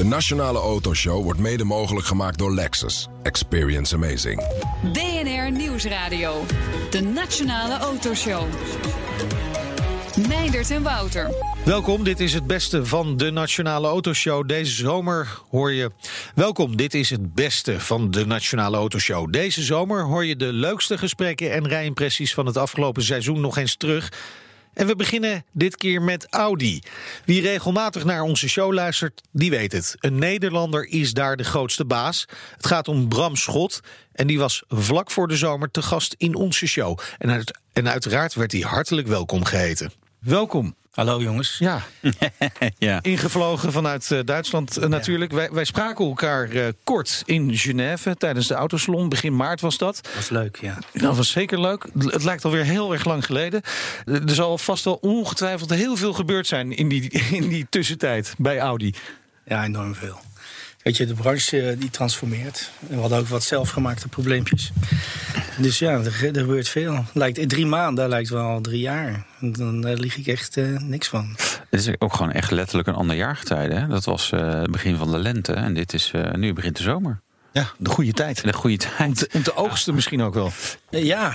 De Nationale Autoshow wordt mede mogelijk gemaakt door Lexus. Experience amazing. BNR Nieuwsradio. De Nationale Autoshow. Meindert en Wouter. Welkom, dit is het beste van de Nationale Autoshow. Deze zomer hoor je. Welkom, dit is het beste van de Nationale Autoshow. Deze zomer hoor je de leukste gesprekken en rijimpressies van het afgelopen seizoen nog eens terug. En we beginnen dit keer met Audi. Wie regelmatig naar onze show luistert, die weet het. Een Nederlander is daar de grootste baas. Het gaat om Bram Schot. En die was vlak voor de zomer te gast in onze show. En, uit, en uiteraard werd hij hartelijk welkom geheten. Welkom. Hallo jongens. Ja, Ja. ingevlogen vanuit eh, Duitsland eh, natuurlijk. Wij, wij spraken elkaar eh, kort in Genève tijdens de autosalon. Begin maart was dat. Dat was leuk, ja. Dat was zeker leuk. Het lijkt alweer heel erg lang geleden. Er zal vast wel ongetwijfeld heel veel gebeurd zijn in die, in die tussentijd bij Audi. Ja, enorm veel. Weet je, de branche eh, die transformeert. En we hadden ook wat zelfgemaakte probleempjes. Dus ja, er, er gebeurt veel. Lijkt, drie maanden, daar lijkt wel drie jaar. En dan daar lieg ik echt eh, niks van. Het is ook gewoon echt letterlijk een ander jaargetijde. Hè? Dat was eh, het begin van de lente en dit is eh, nu begint de zomer. Ja, de goede tijd. De goede tijd. Om te oogsten misschien ook wel. Eh, ja,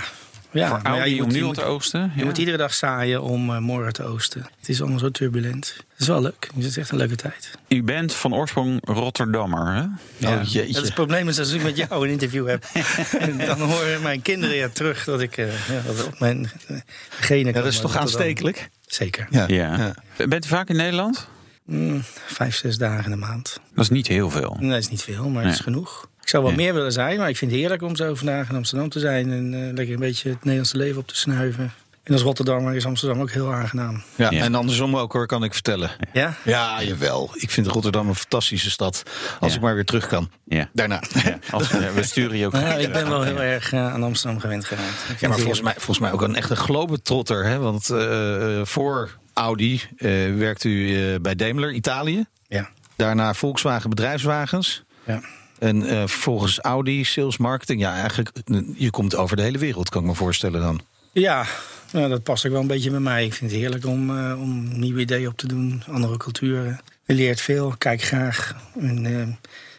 ja. Voor je om moet, nu al te oogsten. je Ja. moet iedere dag zaaien om eh, morgen te oosten. Het is allemaal zo turbulent. Het is wel leuk. Het is echt een leuke tijd. U bent van oorsprong Rotterdammer. Hè? Ja, Oh, jeetje. dat is het probleem is als ik met jou een interview heb. dan horen mijn kinderen ja terug dat ik eh, ja, dat op mijn eh, genen Ja, dat is toch aanstekelijk? Zeker. Ja. Ja. Bent u vaak in Nederland? Mm, vijf, zes dagen in de maand. Dat is niet heel veel. Nee, dat is niet veel, maar Nee. het is genoeg. Ik zou wel meer willen zijn, maar ik vind het heerlijk om zo vandaag in Amsterdam te zijn. En eh, lekker een beetje het Nederlandse leven op te snuiven. En als Rotterdammer is Amsterdam ook heel aangenaam. Ja, Ja. en andersom ook hoor, kan ik vertellen. Ja? Ja, jawel. Ik vind Rotterdam een fantastische stad. Als Ja. ik maar weer terug kan. Ja. Daarna. Ja, als, ja, we sturen je ook. Nou, graag ik ben wel heel erg eh, aan Amsterdam gewend geraakt. Ik Ja, maar volgens mij, volgens mij ook een echte globetrotter. Hè? Want eh, eh, voor Audi eh, werkt u eh, bij Daimler, Italië. Ja. Daarna Volkswagen Bedrijfswagens. Ja. En eh, vervolgens Audi, sales marketing. Ja, eigenlijk, je komt over de hele wereld, kan ik me voorstellen dan. Ja, nou, dat past ook wel een beetje bij mij. Ik vind het heerlijk om, eh, om nieuwe ideeën op te doen, andere culturen. Je leert veel, kijk graag. En, eh,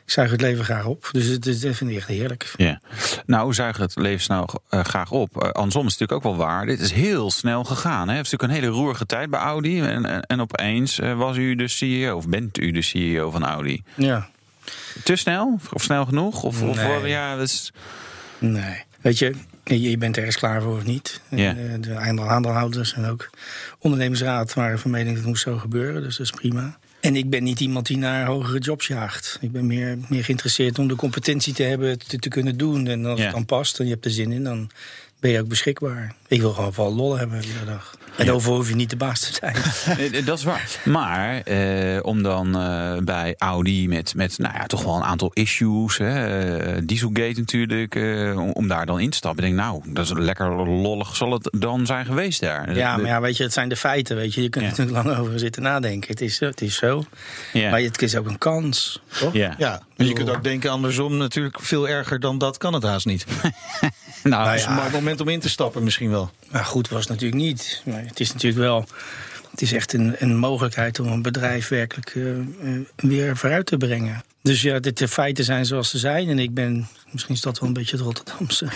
ik zuig het leven graag op. Dus het, vind ik echt heerlijk. Ja. Nou, zuigen het levensnel eh, graag op. Eh, andersom is het natuurlijk ook wel waar. Dit is heel snel gegaan. Hè? Het is natuurlijk een hele roerige tijd bij Audi. En, en, en opeens eh, was u de CEO, of bent u de CEO van Audi. Ja, Te snel? Of snel genoeg? Of, of Nee. ja, dat is, nee. Weet je, je bent ergens klaar voor of niet. Ja. eh, de aandeel- aandeelhouders en ook ondernemingsraad waren van mening dat het moest zo gebeuren. Dus dat is prima. En ik ben niet iemand die naar hogere jobs jaagt. Ik ben meer, meer geïnteresseerd om de competentie te hebben te, te kunnen doen. En als Ja. het dan past en je hebt er zin in, dan ben je ook beschikbaar. Ik wil gewoon vooral lol hebben iedere dag. En Ja. overal hoef je niet de baas te zijn. Dat is waar. Maar eh, om dan eh, bij Audi met, met nou ja, toch wel een aantal issues, hè, eh, Dieselgate natuurlijk, eh, om, daar dan in te stappen. Ik denk, nou, dat is lekker lollig zal het dan zijn geweest daar. Ja, maar ja, weet je, het zijn de feiten. Weet je, je kunt Ja. er natuurlijk lang over zitten nadenken. Het is, het is zo. Ja. Maar het is ook een kans. Toch? Ja. Ja, maar je kunt ook denken andersom natuurlijk veel erger dan dat kan het haast niet. Nou, Dat is een mooi moment om in te stappen misschien wel. Maar goed was het natuurlijk niet. Maar het is natuurlijk wel. Het is echt een, een mogelijkheid om een bedrijf werkelijk eh, eh, weer vooruit te brengen. Dus ja, de, de feiten zijn zoals ze zijn. En ik ben, misschien is dat wel een beetje het Rotterdamse.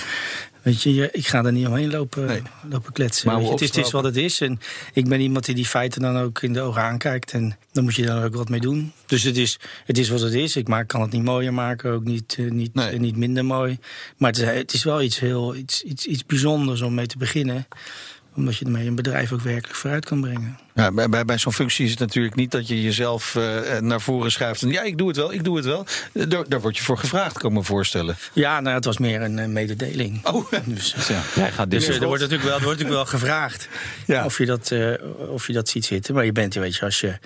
Weet je, ik ga er niet omheen lopen, Nee. lopen kletsen. Maar je, het, is, het is wat het is. En ik ben iemand die die feiten dan ook in de ogen aankijkt. En dan moet je daar ook wat mee doen. Dus het is, het is wat het is. Ik maak, kan het niet mooier maken, ook niet, eh, niet, Nee. eh, niet minder mooi. Maar het is, het is wel iets heel iets, iets, iets bijzonders om mee te beginnen omdat je ermee een bedrijf ook werkelijk vooruit kan brengen. Ja, bij bij, bij zo'n functie is het natuurlijk niet dat je jezelf eh, naar voren schuift. En ja, ik doe het wel, ik doe het wel. Eh, Daar, daar word je voor gevraagd, kan ik me voorstellen. Ja, nou, het was meer een mededeling. Oh, Dus, ja, jij gaat dus dit eh, er wordt natuurlijk wel, er wordt natuurlijk wel gevraagd Ja. of, je dat, eh, of je dat ziet zitten. Maar je bent, weet je, als je,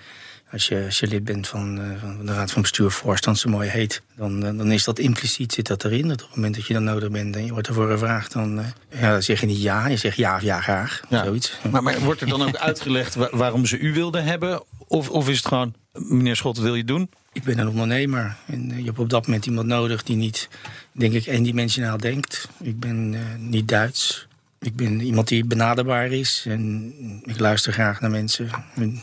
als je, als je lid bent van, eh, van de Raad van Bestuur, voorstand zo mooi heet, dan, eh, dan is dat impliciet zit dat erin. Dat op het moment dat je dan nodig bent en je wordt ervoor gevraagd, dan, eh, ja, dan zeg je niet ja, je zegt ja of ja graag. Ja. Zoiets. Maar, maar wordt er dan ook uitgelegd wa- waarom ze u wilden hebben? Of, of is het gewoon, meneer Schot, wil je doen? Ik ben een ondernemer en je hebt op dat moment iemand nodig die niet, denk ik, eendimensionaal denkt. Ik ben niet Duits. Ik ben iemand die benaderbaar is en ik luister graag naar mensen. En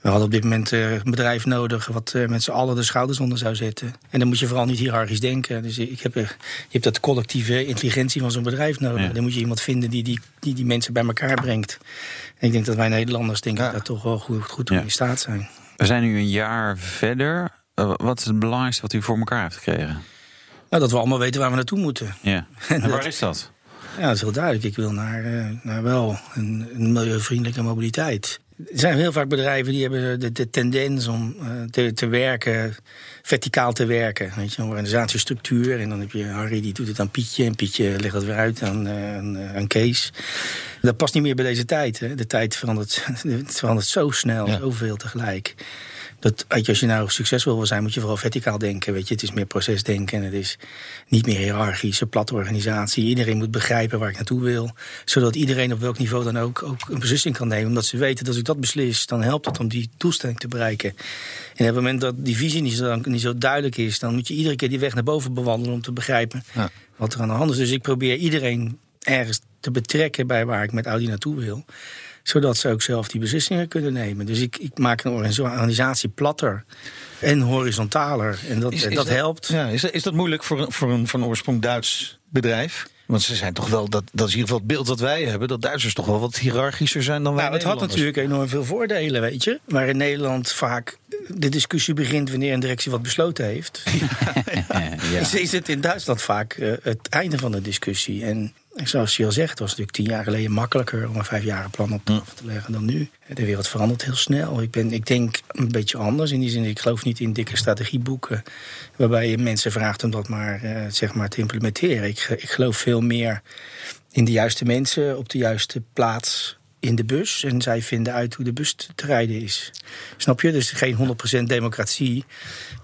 We hadden op dit moment eh, een bedrijf nodig wat eh, met z'n allen de schouders onder zou zetten. En dan moet je vooral niet hiërarchisch denken. Dus ik heb, eh, je hebt dat collectieve intelligentie van zo'n bedrijf nodig. Ja. Dan moet je iemand vinden die die, die die mensen bij elkaar brengt. En ik denk dat wij Nederlanders denk ik, Ja. daar toch wel goed, goed toe Ja. in staat zijn. We zijn nu een jaar verder. Wat is het belangrijkste wat u voor elkaar heeft gekregen? Nou, dat we allemaal weten waar we naartoe moeten. Ja. En waar is dat? Ja, dat is heel duidelijk. Ik wil naar, naar wel een, een milieuvriendelijke mobiliteit. Er zijn heel vaak bedrijven die hebben de, de tendens om eh, te, te werken, verticaal te werken. Weet je, een organisatiestructuur. En dan heb je Harry die doet het aan Pietje. En Pietje legt het weer uit aan, eh, aan, aan Kees. Dat past niet meer bij deze tijd. Hè. De tijd verandert, het verandert zo snel, Ja. zoveel tegelijk. Dat, als je nou succesvol wil zijn, moet je vooral verticaal denken. Weet je. Het is meer procesdenken. En het is niet meer hiërarchisch, een platte organisatie. Iedereen moet begrijpen waar ik naartoe wil. Zodat iedereen op welk niveau dan ook, ook een beslissing kan nemen. Omdat ze weten dat als ik dat beslis, dan helpt dat om die doelstelling te bereiken. En op het moment dat die visie niet zo, niet zo duidelijk is, dan moet je iedere keer die weg naar boven bewandelen om te begrijpen Ja. wat er aan de hand is. Dus ik probeer iedereen ergens te betrekken bij waar ik met Audi naartoe wil zodat ze ook zelf die beslissingen kunnen nemen. Dus ik, ik maak een organisa- organisatie platter en horizontaler. En dat, Is- en is dat dat- helpt. Ja, is, dat- is dat moeilijk voor, een- voor een van oorsprong Duits bedrijf? Want ze zijn toch wel, dat, dat is in ieder geval het beeld dat wij hebben, dat Duitsers toch wel wat hiërarchischer zijn dan wij. Nou, het had natuurlijk enorm veel voordelen, weet je. Maar in Nederland vaak de discussie begint wanneer een directie wat besloten heeft. ja. Is, is het in Duitsland vaak eh, het einde van de discussie. En zoals je al zegt, het was natuurlijk tien jaar geleden makkelijker om een vijfjarenplan op tafel te leggen dan nu. De wereld verandert heel snel. Ik, ben, ik denk een beetje anders. In die zin, ik geloof niet in dikke strategieboeken. Waarbij je mensen vraagt om dat maar, eh, zeg maar te implementeren. Ik, ik geloof veel meer in de juiste mensen op de juiste plaats in de bus. En zij vinden uit hoe de bus te te rijden is. Snap je? Dus geen 100% democratie.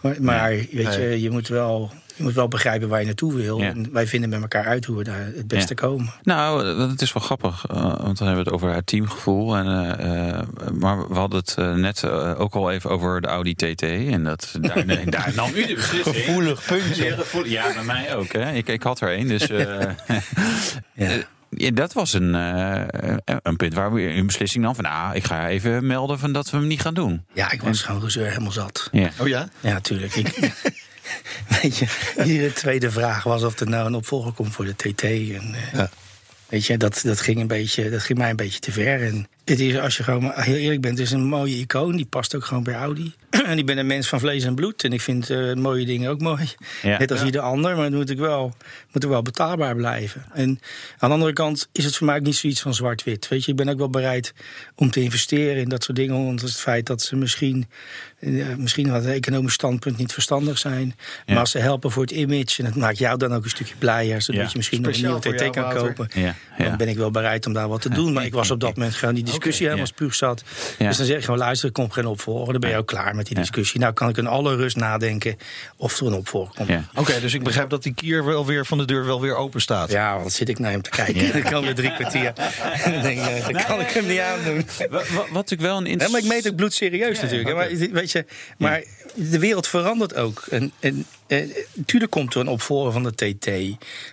Maar, maar weet je, je moet wel. Je moet wel begrijpen waar je naartoe wil. Ja. En wij vinden met elkaar uit hoe we daar het beste Ja. komen. Nou, het is wel grappig, eh, want dan hebben we het over het teamgevoel. En, eh, eh, maar we hadden het net ook al even over de Audi TT. En dat, daar, nee, daar nam u de beslissing. Gevoelig puntje. Ja, bij mij ook. Hè. Ik, ik had er één, dus... eh, Ja. ja, dat was een, eh, een punt waar we een beslissing nam van... nou, ik ga even melden van dat we hem niet gaan doen. Ja, ik was gewoon gezeur helemaal zat. Ja. Oh ja? Ja, natuurlijk. Ik, weet je, iedere tweede vraag was of er nou een opvolger komt voor de TT. En, eh, Ja. Weet je, dat, dat, ging een beetje, dat ging mij een beetje te ver. En het is, als je gewoon maar heel eerlijk bent, het is een mooie icoon. Die past ook gewoon bij Audi. en ik ben een mens van vlees en bloed. En ik vind eh, mooie dingen ook mooi. Ja. Net als ieder ander. Maar het moet, ik wel, moet ook wel betaalbaar blijven. En aan de andere kant is het voor mij ook niet zoiets van zwart-wit. Weet je, ik ben ook wel bereid om te investeren in dat soort dingen. Ondanks het feit dat ze misschien, eh, misschien uit een economisch standpunt niet verstandig zijn. Ja. Maar als ze helpen voor het image. En dat maakt jou dan ook een stukje blijer. Zodat Ja. je misschien nog een nieuwe TT kan kopen. Ja, Dan ben ik wel bereid om daar wat te doen. Maar ik was op dat moment gewoon die discussie helemaal ja. spuug zat. Ja. Dus dan zeg ik gewoon, luister, er komt geen opvolger. Dan ben je ook klaar met die discussie. Nou kan ik in alle rust nadenken of er een opvolger komt. Ja. Oké, dus ik begrijp dat die kier wel weer van de deur wel weer open staat. Ja, want dan zit ik naar hem te kijken. Dan komen er drie kwartier. En dan denk ik, eh, dan kan ik hem niet aandoen. Wat, wat, wat natuurlijk wel een Ja, maar ik meet ook bloedserieus Ja, natuurlijk. Maar, weet je, maar de wereld verandert ook. En, en, eh, tuurlijk komt er een opvolger van de TT.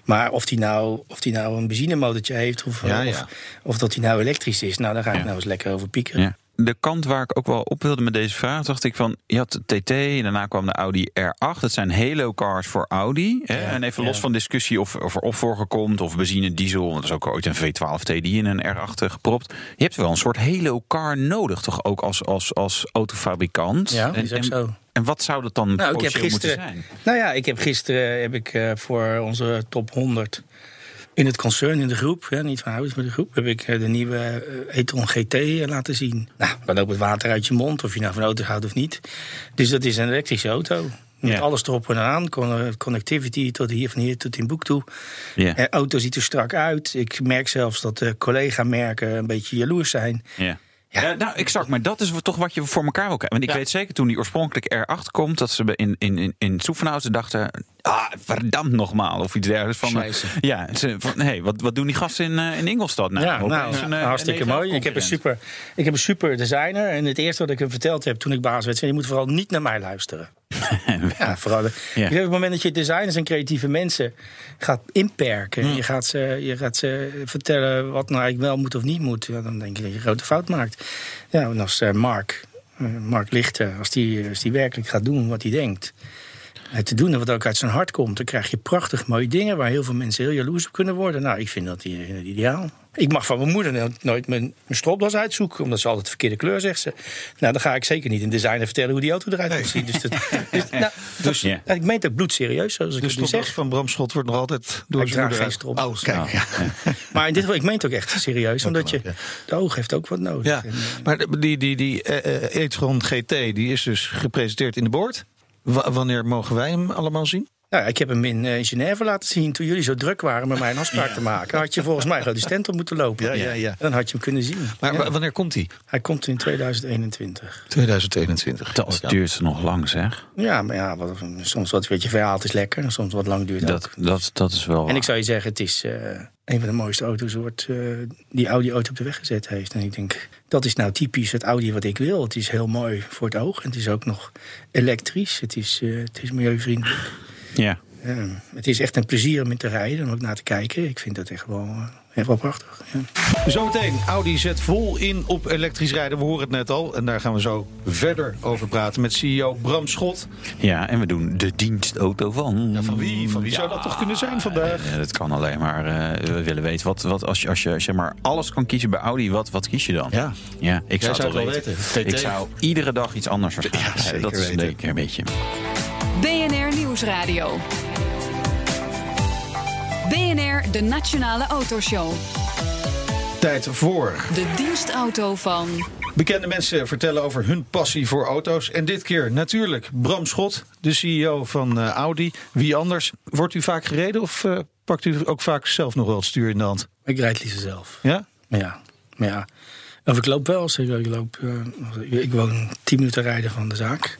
Maar of die nou, of die nou een benzinemotortje heeft... Of, Ja, ja. of, of dat die nou elektrisch is... nou, daar ga ik Ja. nou eens lekker over pieken. De kant waar ik ook wel op wilde met deze vraag, dacht ik van, je had de TT en daarna kwam de Audi R8. Dat zijn halo cars voor Audi. Hè? Ja, en even ja. los van discussie of, of er opvolger komt of benzine, diesel. Want er is ook ooit een V12 TDI in een R8 gepropt. Je hebt wel een soort halo car nodig, toch ook als, als, als autofabrikant. Ja, en, is ook zo. en wat zou dat dan Nou, ik heb potentieel moeten gisteren, zijn? nou ja, ik heb gisteren heb ik, eh, voor onze top 100 in het concern, in de groep, hè, niet van Hout, maar de groep, heb ik eh, de nieuwe eh, e-tron GT eh, laten zien. Nou, dan loopt het water uit je mond, of je nou van auto houdt of niet. Dus dat is een elektrische auto. Met Ja. alles erop en eraan, con- connectivity tot hier, van hier tot in boek toe. Ja. De auto ziet er strak uit. Ik merk zelfs dat de collega-merken een beetje jaloers zijn. Ja. Ja. Ja, nou, exact. Maar dat is toch wat je voor elkaar wil krijgen. Want ik Ja. weet zeker toen die oorspronkelijk R8 komt... dat ze in, in, in, in Soefenhausen dachten... Ah, verdammt nogmaal. Of iets dergelijks. Van, eh, ja, ze, van, hey, wat, wat doen die gasten in, eh, in Ingolstad nou? ja, nou, een, eh, hartstikke een mooi. Ik heb, een super, ik heb een super designer. En het eerste wat ik hem verteld heb toen ik baas werd... zei, je moet vooral niet naar mij luisteren. ja, vooral. de- Ja. Op het moment dat je designers en creatieve mensen gaat inperken... Je, gaat ze, je gaat ze vertellen wat nou eigenlijk wel moet of niet moet... Ja, dan denk je dat je een grote fout maakt. Ja, en als eh, Mark... eh, Mark Lichter, als die, als die werkelijk gaat doen wat hij denkt. Te doen en wat ook uit zijn hart komt, dan krijg je prachtig mooie dingen waar heel veel mensen heel jaloers op kunnen worden. Nou, ik vind dat ideaal. Ik mag van mijn moeder no- nooit mijn, mijn stropdas uitzoeken, omdat ze altijd de verkeerde kleur zegt. Ze. Nou, dan ga ik zeker niet een designer vertellen hoe die auto eruit moet zien. Dus, dat, dus, nou, Dus, ja, ik meen het ook bloedserieus, zoals ik De het zeg. van Bram Schot wordt nog altijd door Ik zijn moeder geen stropdas. Oh, kijk. Ja. Maar in dit geval, ik meen het ook echt serieus, omdat je, de oog heeft ook wat nodig. Ja, En, eh, maar die, die, die eh, eh, e-tron GT die is dus gepresenteerd in de boord. Wa- wanneer mogen wij hem allemaal zien? Nou, ja, ik heb hem in, eh, in Genève laten zien toen jullie zo druk waren met mij een afspraak te maken. Had je volgens mij gewoon die stand op moeten lopen. Ja, ja, ja. En dan had je hem kunnen zien. Maar Ja. wanneer komt hij? Hij komt in 2021. 2021. Dat Ja. duurt nog lang, zeg. Ja, maar ja, wat, soms wat weet je, verhaald is lekker. en Soms wat lang duurt Dat, ook. dat, dat is wel. En ik zou je zeggen, het is eh, een van de mooiste auto's wordt, eh, die Audi ooit op de weg gezet heeft. En ik denk, dat is nou typisch het Audi wat ik wil. Het is heel mooi voor het oog. En het is ook nog elektrisch. Het is, eh, het is milieuvriendelijk. Ja. Ja, het is echt een plezier om in te rijden en ook naar te kijken. Ik vind dat echt wel, eh, echt wel prachtig. Ja. Zometeen, Audi zet vol in op elektrisch rijden. We horen het net al. En daar gaan we zo verder over praten met CEO Bram Schot. ja, en we doen de dienstauto van. Ja, van wie? Van wie zou dat toch kunnen zijn vandaag? Ja, dat kan alleen maar. eh, we willen weten wat, wat als, je, als je zeg maar alles kan kiezen bij Audi, wat, wat kies je dan? Ja. ja ik zou het zou wel het wel weten. weten. Ik zou iedere dag iets anders Ja, zeker Dat is een keer een beetje. BNR Nieuwsradio. BNR, de Nationale Autoshow. Tijd voor. De dienstauto van... Bekende mensen vertellen over hun passie voor auto's. En dit keer natuurlijk Bram Schot, de CEO van eh, Audi. Wie anders? Wordt u vaak gereden of eh, pakt u ook vaak zelf nog wel het stuur in de hand? Ik rijd liever zelf. Ja? Maar ja, maar ja. Of ik loop wel. zeg, Ik, loop, eh, ik woon 10 minuten rijden van de zaak.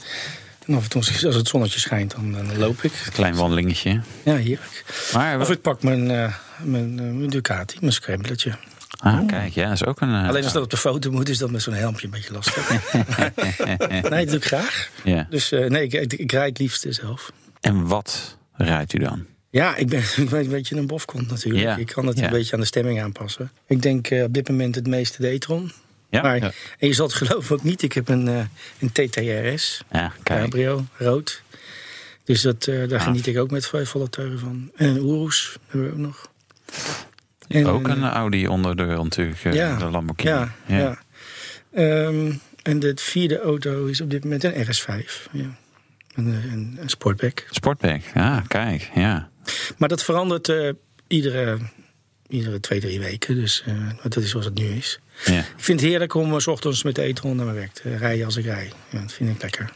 En af en toe, als het zonnetje schijnt, dan, dan loop ik. Klein wandelingetje. Ja, heerlijk. Maar, Of ik pak mijn, eh, mijn, eh, mijn Ducati, mijn scramblertje. ah, kijk, ja, dat is ook een. eh, Alleen als dat op de foto moet, is dat met zo'n helmpje een beetje lastig. nee, dat doe ik graag. Ja. Dus nee, ik, ik, ik rijd het liefst zelf. En wat rijdt u dan? Ja, ik ben, ik ben een beetje een bofkont natuurlijk. Ik kan het een beetje aan de stemming aanpassen. Ik denk op dit moment het meeste de e-tron. Ja, Maar, ja. En je zal het geloven ook niet. Ik heb een, eh, een TTRS, Ja, cabrio, rood. Dus dat, eh, daar Ah. geniet ik ook met volle teuren van. En een Urus hebben we ook nog. En, Ook een eh, Audi onder de natuurlijk, ja, de Lamborghini. Ja, ja. Ehm, en de vierde auto is op dit moment een RS5. Ja. Een, een, een sportback. Sportback, ja, kijk, ja. Maar dat verandert iedere, iedere twee, drie weken. Dus dat is zoals het nu is. Ja. Ik vind het heerlijk om eh, s ochtends met de e-tron naar mijn werk te rijden als ik rij. Ja, dat vind ik lekker.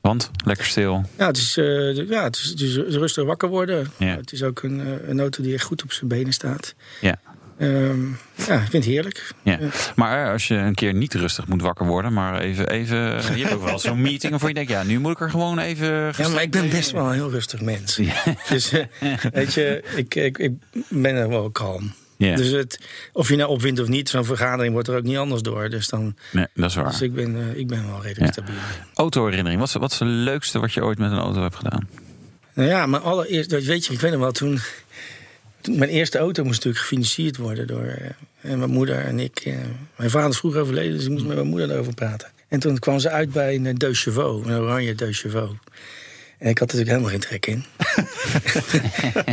Want, lekker stil. Ja, het is, eh, ja, het is, het is rustig wakker worden. Ja. Het is ook een, eh, een auto die echt goed op zijn benen staat. Ja. Ehm, ja, ik vind het heerlijk. Ja. Maar als je een keer niet rustig moet wakker worden, maar even. even je hebt ook wel zo'n meeting waarvan je denkt, ja, nu moet ik er gewoon even. Ja, maar ik ben best wel een heel rustig mens. Dus weet je, ik, ik, ik ben er wel kalm. Dus het, of je nou opwint of niet, zo'n vergadering wordt er ook niet anders door. Dus, dan, nee, dat is waar. dus ik, ben, eh, ik ben wel redelijk Ja. stabiel. Autoherinnering, wat is, wat is het leukste wat je ooit met een auto hebt gedaan? Nou ja, maar allereerst, dat weet je, ik weet nog wel, toen, toen- Mijn eerste auto moest natuurlijk gefinancierd worden door eh, mijn moeder en ik. eh, mijn vader is vroeg overleden, dus ik moest met mijn moeder daarover praten. En toen kwam ze uit bij een Deux Chevaux, een oranje Deux Chevaux. En ik had er natuurlijk helemaal geen trek in.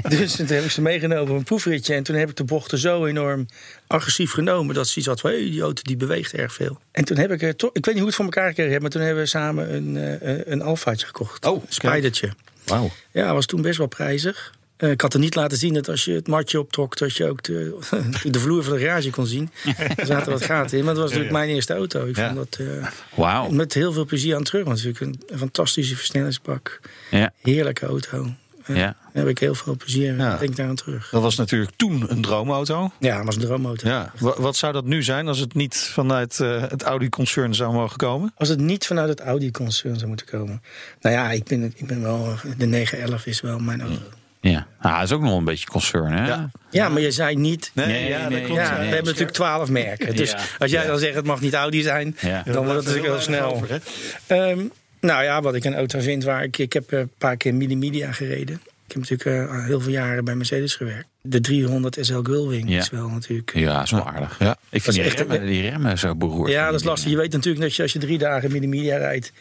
dus toen heb ik ze meegenomen op een proefritje. En toen heb ik de bochten zo enorm agressief genomen... dat ze iets had van, hey, die auto die beweegt erg veel. En toen heb ik er toch... Ik weet niet hoe het voor elkaar gekregen heb... maar toen hebben we samen een, eh, een Alfaatje gekocht. Oh, een Spijdertje. Wauw. Ja, was toen best wel prijzig. Eh, ik had er niet laten zien dat als je het matje optrok... dat je ook de, de vloer van de garage kon zien. Er zaten wat gaten in. Maar dat was natuurlijk mijn eerste auto. Ik vond dat eh, Wauw. met heel veel plezier aan terug. Want het is natuurlijk een, een fantastische versnellingsbak. Ja, Heerlijke auto. Eh, ja. Daar heb ik heel veel plezier Ja. denk daar aan terug. Dat was natuurlijk toen een droomauto. Ja, het was een droomauto. Ja. Wa- Wat zou dat nu zijn als het niet vanuit het Audi-concern zou mogen komen? Als het niet vanuit het Audi-concern zou moeten komen. Nou ja, ik ben, ik ben wel... De 911 is wel mijn auto. Ja. Ah, dat is ook nog een beetje concern, hè? Ja. Ja, maar je zei niet... Nee, ja, nee, dat klopt. Ja, we nee, hebben natuurlijk twaalf merken. Dus Ja. als jij Ja. dan zegt het mag niet Audi zijn, Ja. dan wordt het natuurlijk heel snel. Ehm, nou ja, wat ik een auto vind waar ik... Ik heb eh, een paar keer Mini Media gereden. Ik heb natuurlijk eh, heel veel jaren bij Mercedes gewerkt. De 300 SL Gullwing Ja. is wel natuurlijk... Ja, is wel aardig. Ja. Ik vind die echt- remmen, die remmen zo beroerd. Ja, dat is lastig. Je weet natuurlijk dat je als je drie dagen midden media rijdt...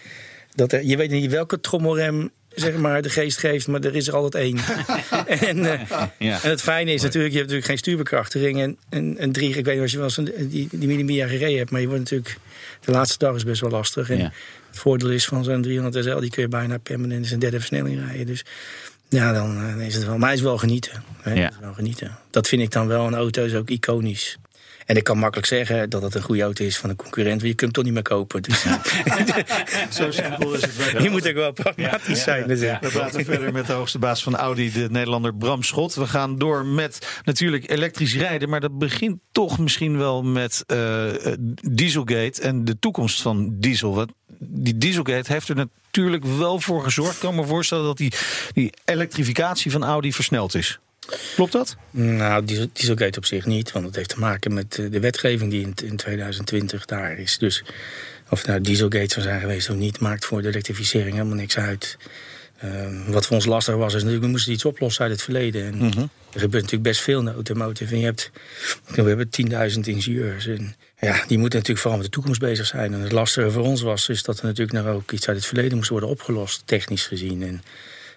Dat er, je weet niet welke trommelrem zeg maar, de geest geeft, maar er is er altijd één. en, eh, Ja. en het fijne is natuurlijk, je hebt natuurlijk geen stuurbekrachtiging. En, en, en drie, ik weet niet of je wel eens een, die, die Minimia gereden hebt, maar je wordt natuurlijk, de laatste dag is best wel lastig. En Ja. het voordeel is van zo'n 300 SL, die kun je bijna permanent in zijn derde versnelling rijden. Dus ja, dan eh, is het wel, maar het is wel genieten. Hè? Ja. Het is wel genieten. Dat vind ik dan wel, een auto is ook iconisch. En ik kan makkelijk zeggen dat het een goede auto is van een concurrent, want je kunt hem toch niet meer kopen. Dus Zo simpel is het. je moet ook wel pragmatisch zijn. Dus. We praten verder met de hoogste baas van Audi, de Nederlander Bram Schot. We gaan door met natuurlijk elektrisch rijden. Maar dat begint toch misschien wel met eh, Dieselgate en de toekomst van diesel. Want die Dieselgate heeft er natuurlijk wel voor gezorgd. Ik kan me voorstellen dat die, die elektrificatie van Audi versneld is. Klopt dat? Nou, diesel- Dieselgate op zich niet, want het heeft te maken met eh, de wetgeving die in, in 2020 daar is. Dus of nou Dieselgate zou zijn geweest of niet, maakt voor de elektrificering helemaal niks uit. Ehm, wat voor ons lastig was, is natuurlijk, we moesten iets oplossen uit het verleden. En Er gebeurt natuurlijk best veel in de automotive. En je hebt, we hebben 10.000 ingenieurs. En ja, die moeten natuurlijk vooral met de toekomst bezig zijn. En het lastige voor ons was, is dat er natuurlijk nog ook iets uit het verleden moest worden opgelost, technisch gezien. En,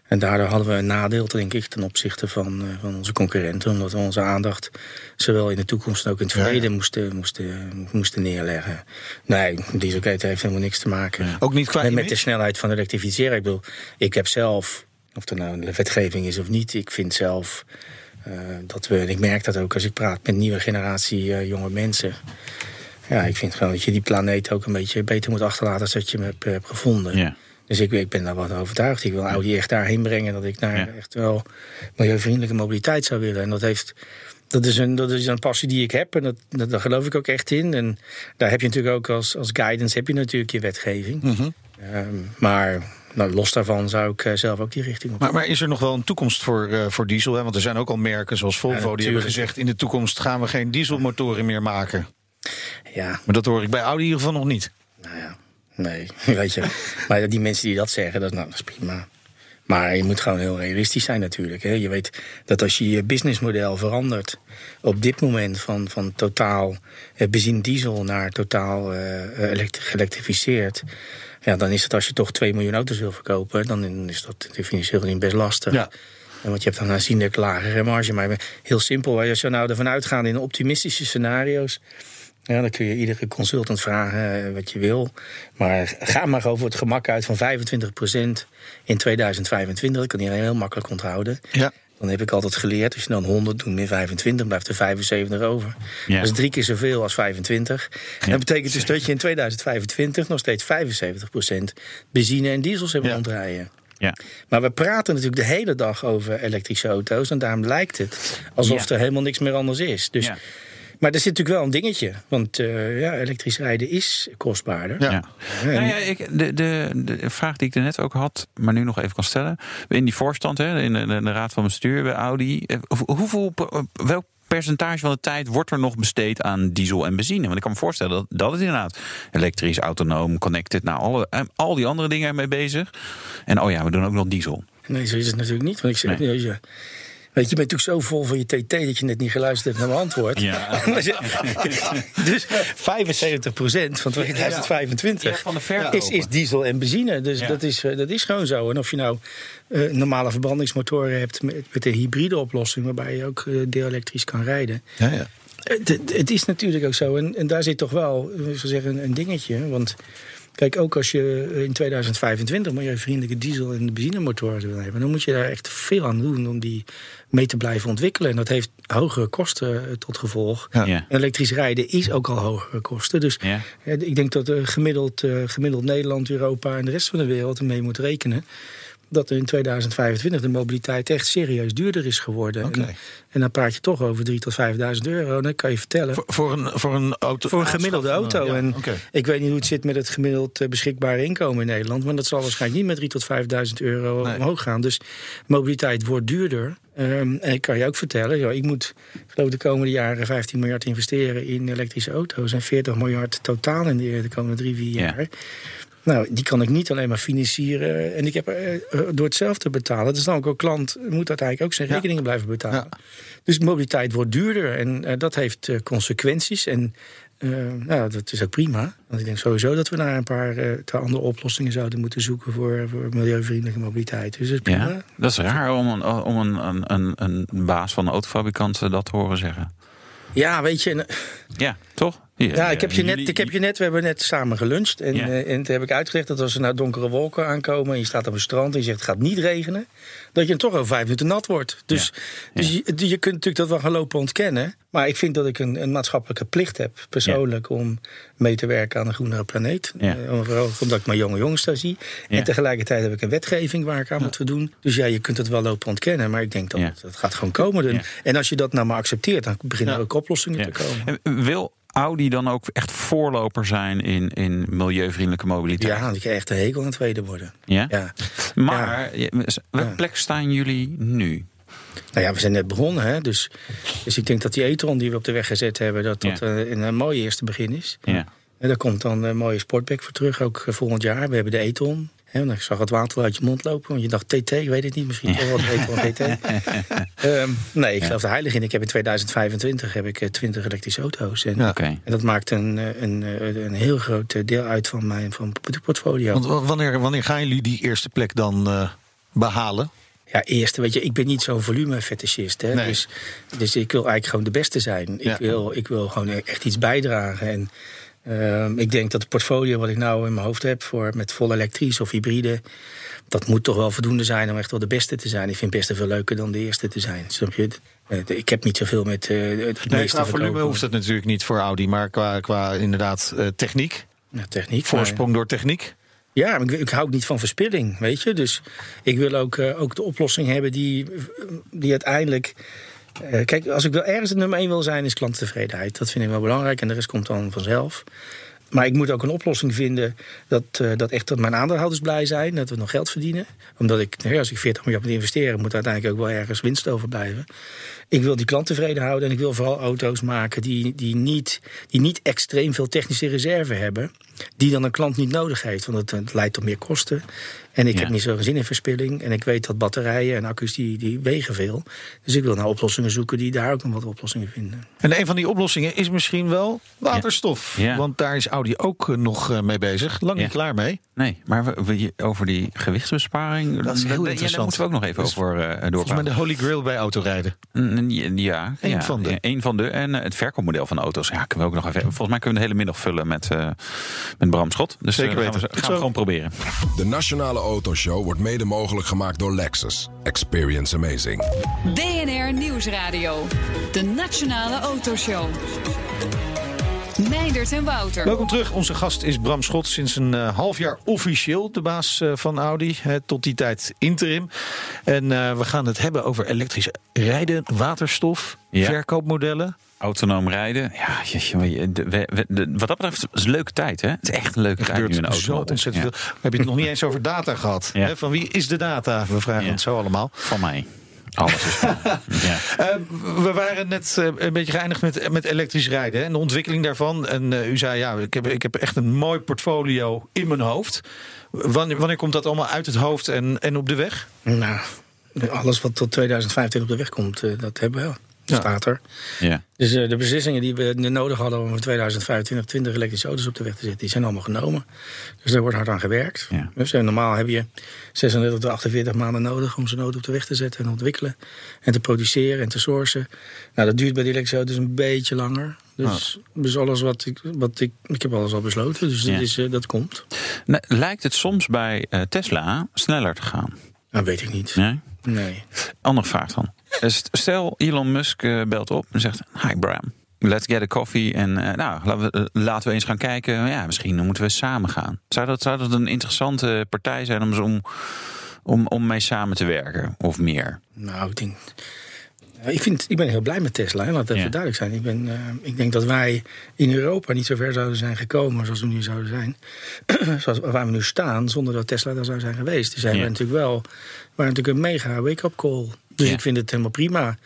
en daardoor hadden we een nadeel, denk ik, ten opzichte van, eh, van onze concurrenten. Omdat we onze aandacht zowel in de toekomst als ook in het Ja, ja. verleden moesten, moesten, moesten neerleggen. Nee, Dieselgate heeft helemaal niks te maken. Ook niet qua met de snelheid van elektrificeren. Ik bedoel, ik heb zelf, of er nou een wetgeving is of niet, ik vind zelf eh, dat we, en ik merk dat ook als ik praat met nieuwe generatie eh, jonge mensen. Ja, ik vind gewoon dat je die planeet ook een beetje beter moet achterlaten als dat je hem hebt, hebt gevonden. Ja. Dus ik, ik ben daar wat overtuigd. Ik wil Audi echt daarheen brengen dat ik naar Ja. echt wel milieuvriendelijke mobiliteit zou willen. En dat heeft. Dat is, een, dat is een passie die ik heb en dat, dat, daar geloof ik ook echt in. En daar heb je natuurlijk ook als, als guidance heb je natuurlijk je wetgeving. Mhm. Ehm, maar nou, los daarvan zou ik eh, zelf ook die richting op. Maar, maar is er nog wel een toekomst voor, eh, voor diesel? Hè? Want er zijn ook al merken zoals Volvo die hebben gezegd... in de toekomst gaan we geen dieselmotoren meer maken. Ja, Maar dat hoor ik bij Audi in ieder geval nog niet. nou ja, nee, weet je. Maar die mensen die dat zeggen, dat, is- nou, dat is prima. Maar je moet gewoon heel realistisch zijn natuurlijk. Hè. Je weet dat als je je businessmodel verandert op dit moment van, van totaal eh, benzine diesel naar totaal eh, geëlektrificeerd. Ja, dan is het als je toch 2 miljoen auto's wil verkopen, dan is dat financieel gezien best lastig. Ja. En Want je hebt dan aanzienlijk lagere marge. Maar heel simpel, als je nou ervan uitgaat in optimistische scenario's. Ja, dan kun je iedere consultant vragen eh, wat je wil. Maar ga maar over het gemak uit van 25% in 2025. Dat kan iedereen heel makkelijk onthouden. Ja. Dan heb ik altijd geleerd, als je dan 100 doet min 25, blijft er 75 over. Ja. Dat is drie keer zoveel als 25. En dat betekent dus dat je in 2025 nog steeds 75% benzine en diesels hebt Ja. rondrijden. Ja. Maar we praten natuurlijk de hele dag over elektrische auto's. En daarom lijkt het alsof Ja. er helemaal niks meer anders is. Dus, Ja. Maar er zit natuurlijk wel een dingetje. Want eh, ja, elektrisch rijden is kostbaarder. Ja. Nou ja, ik, de, de, de vraag die ik er net ook had, maar nu nog even kan stellen. In die voorstand, hè, in de, de, de raad van bestuur bij Audi. eh, hoe- Hoeveel, eh, welk percentage van de tijd wordt er nog besteed aan diesel en benzine? Want ik kan me voorstellen dat, dat het inderdaad elektrisch, autonoom, connected, nou, alle, al die andere dingen ermee bezig. En oh ja, we doen ook nog diesel. Nee, zo is het natuurlijk niet. Want ik zeg, Nee. ja, ja. Weet je, je bent natuurlijk zo vol van je TT dat je net niet geluisterd hebt naar mijn antwoord. Ja. dus 75% van 2025 Ja, van de verkoop. is, is diesel en benzine. Dus Ja. dat, is, eh, dat is gewoon zo. En of je nou eh, normale verbrandingsmotoren hebt met, met de hybride oplossing, waarbij je ook eh, deelelektrisch kan rijden. Ja, ja. Het, het- het is natuurlijk ook zo. En, en daar zit toch wel ik zou zeggen, een, een dingetje. Want kijk, ook als je in 2025 milieuvriendelijke diesel- en benzinemotoren wil hebben, dan moet je daar echt veel aan doen om die mee te blijven ontwikkelen. En dat heeft hogere kosten eh, tot gevolg. Ja. Ja. En elektrisch rijden is ook al hogere kosten. Dus Ja. eh, ik denk dat eh, gemiddeld, eh, gemiddeld Nederland, Europa en de rest van de wereld ermee moet rekenen. Dat er in 2025 de mobiliteit echt serieus duurder is geworden. En, en dan praat je toch over 3.000 tot 5.000 euro. Dan kan je vertellen. Voor, voor, een, voor een auto. Voor een gemiddelde auto. Ja, en ik weet niet hoe het zit met het gemiddeld eh, beschikbare inkomen in Nederland. Maar dat zal waarschijnlijk niet met 3.000 tot 5.000 euro Nee. omhoog gaan. Dus mobiliteit wordt duurder. Ehm, en ik kan je ook vertellen, ja, ik moet geloof de komende jaren 15 miljard investeren in elektrische auto's. En 40 miljard totaal in de, de komende drie, vier Ja. Nou, die kan ik niet alleen maar financieren. En ik heb er, eh, door het zelf te betalen. Is dan ook een klant, moet uiteindelijk ook zijn Ja. rekeningen blijven betalen. Ja. Dus mobiliteit wordt duurder en eh, dat heeft eh, consequenties. En eh, nou, dat is ook prima. Want ik denk sowieso dat we naar een paar eh, andere oplossingen zouden moeten zoeken voor, voor milieuvriendelijke mobiliteit. Dus dat is prima. Ja, dat is raar om een, om een, een, een, baas van een autofabrikant eh, dat te horen zeggen. Ja, weet je, en, eh, Ja, toch? Ja, ik heb, je net, ik heb je net, we hebben net samen geluncht. En, Ja. eh, en toen heb ik uitgelegd dat als er nou donkere wolken aankomen... en je staat op een strand en je zegt het gaat niet regenen... dat je dan toch over vijf minuten nat wordt. Dus, dus je, je kunt natuurlijk dat wel gaan lopen ontkennen. Maar ik vind dat ik een, een maatschappelijke plicht heb, persoonlijk... om mee te werken aan een groenere planeet. Ja. Eh, vooral omdat ik mijn jonge jongens daar zie. En tegelijkertijd heb ik een wetgeving waar ik aan moet voldoen. Dus ja, je kunt het wel lopen ontkennen. Maar ik denk dat het, het gaat gewoon komen. En- als je dat nou maar accepteert... dan beginnen er ook oplossingen te komen. En Wil Audi dan ook echt voorloper zijn in, in milieuvriendelijke mobiliteit? Ja, ik krijg echt een hekel aan het tweede worden. Ja? Ja. Maar ja. welke plek staan jullie nu? Nou ja, we zijn net begonnen. Hè? Dus, dus ik denk dat die e-tron die we op de weg gezet hebben... dat dat eh, een, een mooi eerste begin is. Ja. En daar komt dan een mooie sportback voor terug, ook eh, volgend jaar. We hebben de e-tron. Want ik zag het water uit je mond lopen. Want je dacht TT, ik weet het niet. Misschien toch wel de e-tron TT. Ehm, nee, ik geloof er heilig in. Ik heb in 2025 heb ik eh, 20 elektrische auto's. En, Ja. En dat maakt een, eh, een, eh, een heel groot eh, deel uit van mijn van portfolio. Want wanneer, wanneer gaan jullie die eerste plek dan eh, behalen? Ja, eerst, weet je, ik ben niet zo'n volume-fetischist. Nee. Dus, dus ik wil eigenlijk gewoon de beste zijn. Ja. Ik, wil, ik wil gewoon echt iets bijdragen. En ehm, ik denk dat het portfolio wat ik nou in mijn hoofd heb... Voor, met vol elektrisch of hybride... dat moet toch wel voldoende zijn om echt wel de beste te zijn. Ik vind het best veel leuker dan de eerste te zijn. Snap je? Eh, Ik heb niet zoveel met eh, het Nee, qua volume hoeft het natuurlijk niet voor Audi, maar qua, qua inderdaad eh, techniek, Ja, techniek. voorsprong door techniek. Ja, ik, ik hou ook niet van verspilling, weet je. Dus ik wil ook, ook de oplossing hebben die, die uiteindelijk... eh, kijk, als ik wel ergens het nummer één wil zijn, is klanttevredenheid. Dat vind ik wel belangrijk en de rest komt dan vanzelf. Maar ik moet ook een oplossing vinden dat, eh, dat echt dat mijn aandeelhouders blij zijn. Dat we nog geld verdienen. Omdat ik, nou ja, als ik 40 miljard moet investeren, moet uiteindelijk ook wel ergens winst overblijven. Ik wil die klant tevreden houden en ik wil vooral auto's maken die, die, niet, die niet extreem veel technische reserve hebben. Die dan een klant niet nodig heeft, want het leidt tot meer kosten. En ik Ja. heb niet zo'n zin in verspilling. En ik weet dat batterijen en accu's die, die wegen veel. Dus ik wil naar oplossingen zoeken die daar ook nog wat oplossingen vinden. En een van die oplossingen is misschien wel waterstof. Ja. Want daar is Audi ook eh, nog eh, mee bezig. Lang Ja. niet klaar mee. Nee, maar we- we- over die gewichtsbesparing... Dat is heel ja, Daar interessant. moeten we ook nog even is over eh Volgens mij doorpraten. de holy grail bij autorijden. Ja, ja, van de. van de. En het verkoopmodel van auto's. Ja, kunnen we ook nog even. Volgens mij kunnen we de hele middag vullen met, eh, met Bram Schot. Dus Zeker eh, gaan weten. we, gaan we gewoon proberen. De Nationale Autoshow wordt mede mogelijk gemaakt door Lexus. Experience amazing. BNR Nieuwsradio. De Nationale Autoshow. Meindert en Wouter. Welkom terug. Onze gast is Bram Schot. Sinds een eh, half jaar officieel de baas eh, van Audi. tot die tijd interim. En eh, we gaan het hebben over elektrisch rijden, waterstof, Ja. verkoopmodellen. Autonoom rijden. Ja, jeetje, maar je- de- we- we- de- wat dat betreft is het een leuke tijd. Hè? Het is echt een leuke tijd nu in de gebeurt zo ontzettend Ja. veel. We hebben het nog niet eens over data gehad. Ja. Hè, van wie is de data? We vragen Ja. het zo allemaal. Van mij. Alles is ja. Eh, we waren net eh, een beetje geëindigd met, met elektrisch rijden hè, en de ontwikkeling daarvan. En eh, u zei, ja, ik heb, ik heb echt een mooi portfolio in mijn hoofd. Wanneer, wanneer komt dat allemaal uit het hoofd en, en op de weg? Nou, alles wat tot 2025 op de weg komt, dat hebben we wel. Ja. Staat er. Ja. Dus eh, de beslissingen die we nodig hadden om in 2025 20 elektrische auto's op de weg te zetten, die zijn allemaal genomen. Dus daar wordt hard aan gewerkt. Ja. Dus eh, normaal heb je 36 tot 48 maanden nodig om zo'n auto op de weg te zetten en ontwikkelen. En te produceren en te sourcen. Nou, dat duurt bij die elektrische auto's een beetje langer. Dus, dus alles wat ik, wat ik. Ik heb alles al besloten, dus Ja. dat, is, eh, dat komt. Nou, lijkt het soms bij eh, Tesla sneller te gaan? Nou, weet ik niet. Nee? Nee. Andere vraag dan. Eh, st- Stel, Elon Musk eh, belt op en zegt: Hi Bram, let's get a coffee. En eh, nou, laten we, laten we eens gaan kijken. Ja, misschien moeten we samen gaan. Zou dat, zou dat een interessante partij zijn om, om, om, om mee samen te werken? Of meer? Nou, ik denk. Ik, vind, ik ben heel blij met Tesla, hè. laat het even Ja. duidelijk zijn. Ik, ben, ik denk dat wij in Europa niet zo ver zouden zijn gekomen zoals we nu zouden zijn. zoals waar we nu staan, zonder dat Tesla daar zou zijn geweest. Dus zij Ja. natuurlijk wel waren natuurlijk een mega wake-up call. Dus Ja. ik vind het helemaal prima.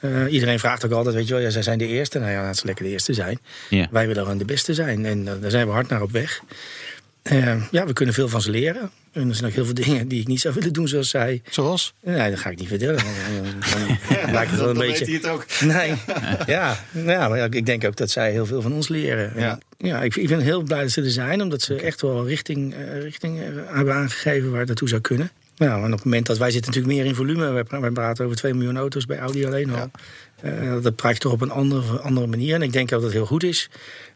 Eh, iedereen vraagt ook altijd, weet je wel, ja, zij zijn de eerste. Nou ja, laat ze lekker de eerste zijn. Ja. Wij willen gewoon de beste zijn. En eh, daar zijn we hard naar op weg. Eh, ja, we kunnen veel van ze leren. En er zijn ook heel veel dingen die ik niet zou willen doen zoals zij. Zoals? Nee, dat ga ik niet vertellen. Dan, lijkt het wel een Dan beetje. weet hij het ook. Nee, ja, ja, maar ik denk ook dat zij heel veel van ons leren. En Ja. Ja, ik, ik ben heel blij dat ze er zijn, omdat ze echt wel richting, eh, richting hebben aangegeven waar het naartoe zou kunnen. Nou, en op het moment dat wij zitten natuurlijk meer in volume, wij, wij praten over 2 miljoen auto's bij Audi alleen al. Eh, dat praat je toch op een andere, andere manier. En ik denk ook dat het heel goed is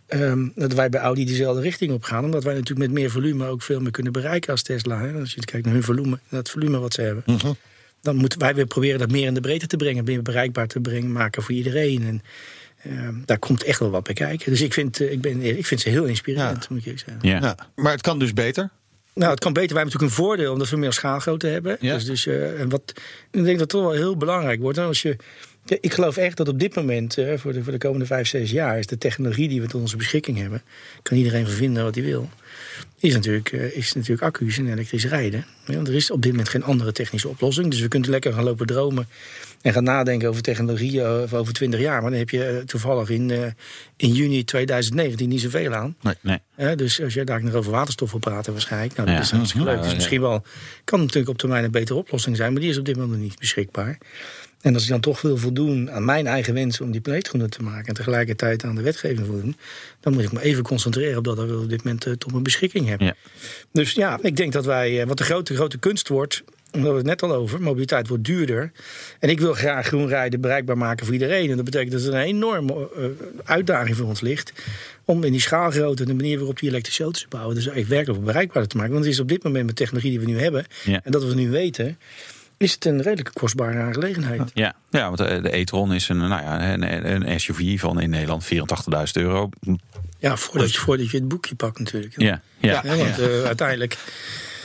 ehm, dat wij bij Audi dezelfde richting op gaan. Omdat wij natuurlijk met meer volume ook veel meer kunnen bereiken als Tesla. Hè. Als je kijkt naar hun volume, het volume wat ze hebben. Dan moeten wij weer proberen dat meer in de breedte te brengen. Meer bereikbaar te brengen, maken voor iedereen. En ehm, daar komt echt wel wat bij kijken. Dus ik vind, eh, ik ben, ik vind ze heel inspirerend, Ja. moet ik eerlijk zeggen. Ja. Ja. Maar het kan dus beter. Nou, het kan beter. Wij hebben natuurlijk een voordeel omdat we meer schaalgrootte hebben. Ja. Dus, dus, eh, en wat, ik denk dat het toch wel heel belangrijk wordt. En als je, ik geloof echt dat op dit moment, eh, voor, de, voor de komende vijf, zes jaar, is de technologie die we tot onze beschikking hebben, kan iedereen vervinden wat hij wil. Is natuurlijk, eh, is natuurlijk accu's en elektrisch rijden. Ja, want er is op dit moment geen andere technische oplossing. Dus we kunnen lekker gaan lopen dromen en gaan nadenken over technologie eh, over 20 jaar. Maar dan heb je eh, toevallig in, eh, in juni 2019 niet zoveel aan. Nee. Hè, dus als je daar nog over waterstof wil praten waarschijnlijk. Nou, dat Ja. is hartstikke leuk. Dus misschien wel, kan natuurlijk op termijn een betere oplossing zijn. Maar die is op dit moment nog niet beschikbaar. En als ik dan toch wil voldoen aan mijn eigen wensen om die planeet groener te maken. En tegelijkertijd aan de wetgeving voldoen. Dan moet ik me even concentreren op dat ik op dit moment tot mijn beschikking heb. Ja. Dus ja, ik denk dat wij, wat de grote, grote kunst wordt, daar hadden we het net al over, mobiliteit wordt duurder. En ik wil graag groen rijden bereikbaar maken voor iedereen. En dat betekent dat er een enorme eh, uitdaging voor ons ligt. Om in die schaalgrootte en de manier waarop die elektrische auto's bouwen, dus echt werkelijk bereikbaar te maken. Want het is op dit moment met technologie die we nu hebben, Ja. en dat we nu weten, is het een redelijke kostbare aangelegenheid. Ja, ja want de, de e-tron is een, nou ja, een, een SUV van in Nederland 84.000 euro. Ja, voordat je, voordat je het boekje pakt natuurlijk. Ja, ja. Ja, want eh, uiteindelijk,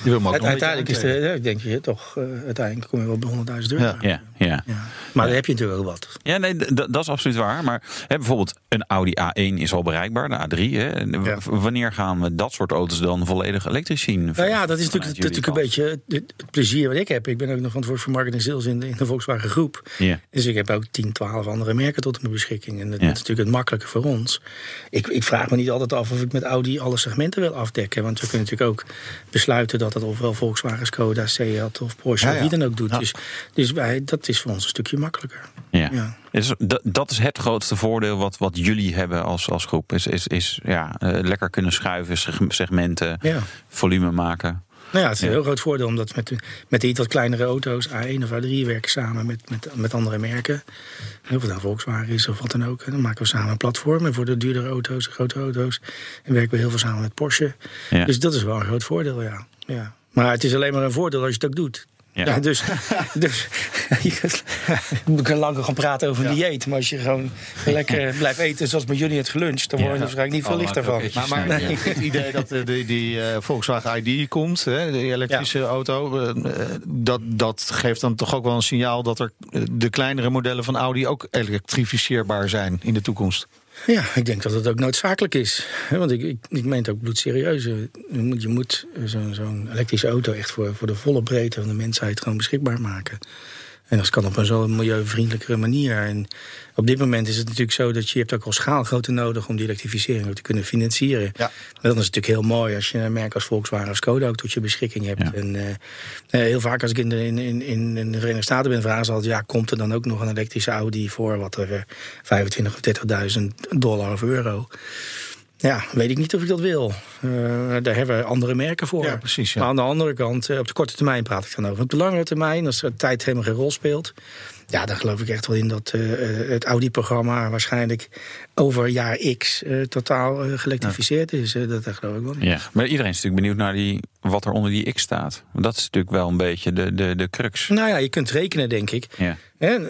Je wil hem ook nog een uiteindelijk is de, ja, denk je toch, eh, uiteindelijk kom je wel bij 100.000 euro. Ja. ja, ja. Ja. Maar dan heb je natuurlijk wel wat. Ja, nee, dat is absoluut waar. Maar hè, bijvoorbeeld een Audi A1 is al bereikbaar, de A3. Hè. Wanneer gaan we dat soort auto's dan volledig elektrisch zien? Nou ja, dat is natuurlijk, een beetje het, het plezier wat ik heb. Ik ben ook nog verantwoordelijk voor marketing sales in de, in de Volkswagen groep. Ja. Dus ik heb ook 10, 12 andere merken tot mijn beschikking. En dat, Ja. dat is natuurlijk het makkelijke voor ons. Ik, ik vraag me niet altijd af of ik met Audi alle segmenten wil afdekken. Want we kunnen natuurlijk ook besluiten dat het ofwel Volkswagen, Skoda, Seat of Porsche Ja, of ja. wie dan ook doet. Ja. Dus, dus wij, dat is voor ons een stukje makkelijker. Ja. Ja. Dus dat, dat is het grootste voordeel wat, wat jullie hebben als, als groep. Is, is, is ja, eh, lekker kunnen schuiven, seg- segmenten, Ja. volume maken. Nou ja, het is een heel groot voordeel omdat met met de iets wat kleinere auto's, A1 of A3, werken samen met, met, met andere merken. Of het nou Volkswagen is of wat dan ook. En dan maken we samen een platform. En voor de duurdere auto's, de grote auto's, en werken we heel veel samen met Porsche. Dus dat is wel een groot voordeel, ja. ja. Maar het is alleen maar een voordeel als je het ook doet. Ja. Ja, dus, dus we kunnen lang gaan praten over een dieet. Maar als je gewoon lekker blijft eten zoals met jullie het geluncht, dan word je Ja. waarschijnlijk niet veel Oh, lichter maar van. Maar, maar Ja. het idee dat de, die, die eh, Volkswagen ID komt, hè, de elektrische auto, eh, eh, dat, dat geeft dan toch ook wel een signaal dat er eh, de kleinere modellen van Audi ook elektrificeerbaar zijn in de toekomst. Ja, ik denk dat het ook noodzakelijk is. Want ik, ik, ik meen het ook bloedserieus. Eh, Je moet, je moet eh, zo'n zo'n elektrische auto echt voor, voor de volle breedte van de mensheid gewoon beschikbaar maken. En dat kan op een zo milieuvriendelijkere manier. En op dit moment is het natuurlijk zo dat je, hebt ook al schaalgrootte nodig om die elektrificering ook te kunnen financieren. Ja. En dat is natuurlijk heel mooi als je een merk als Volkswagen of Skoda ook tot je beschikking hebt. Ja. En eh, eh, heel vaak als ik in de, in, in, de Verenigde Staten ben, vragen ze altijd: ja, komt er dan ook nog een elektrische Audi voor wat er eh, 25.000 of 30.000 dollar of euro? Ja, weet ik niet of ik dat wil. Eh, daar hebben we andere merken voor. Ja, precies, ja. Maar aan de andere kant, eh, op de korte termijn praat ik dan over. Op de langere termijn, als de tijd helemaal geen rol speelt. Ja, dan geloof ik echt wel in dat eh, het Audi-programma waarschijnlijk over jaar X totaal geëlektrificeerd is. Dat, daar geloof ik wel in. Ja. Maar iedereen is natuurlijk benieuwd naar die, wat er onder die X staat. Want dat is natuurlijk wel een beetje de, de, de crux. Nou ja, je kunt rekenen, denk ik. Ja.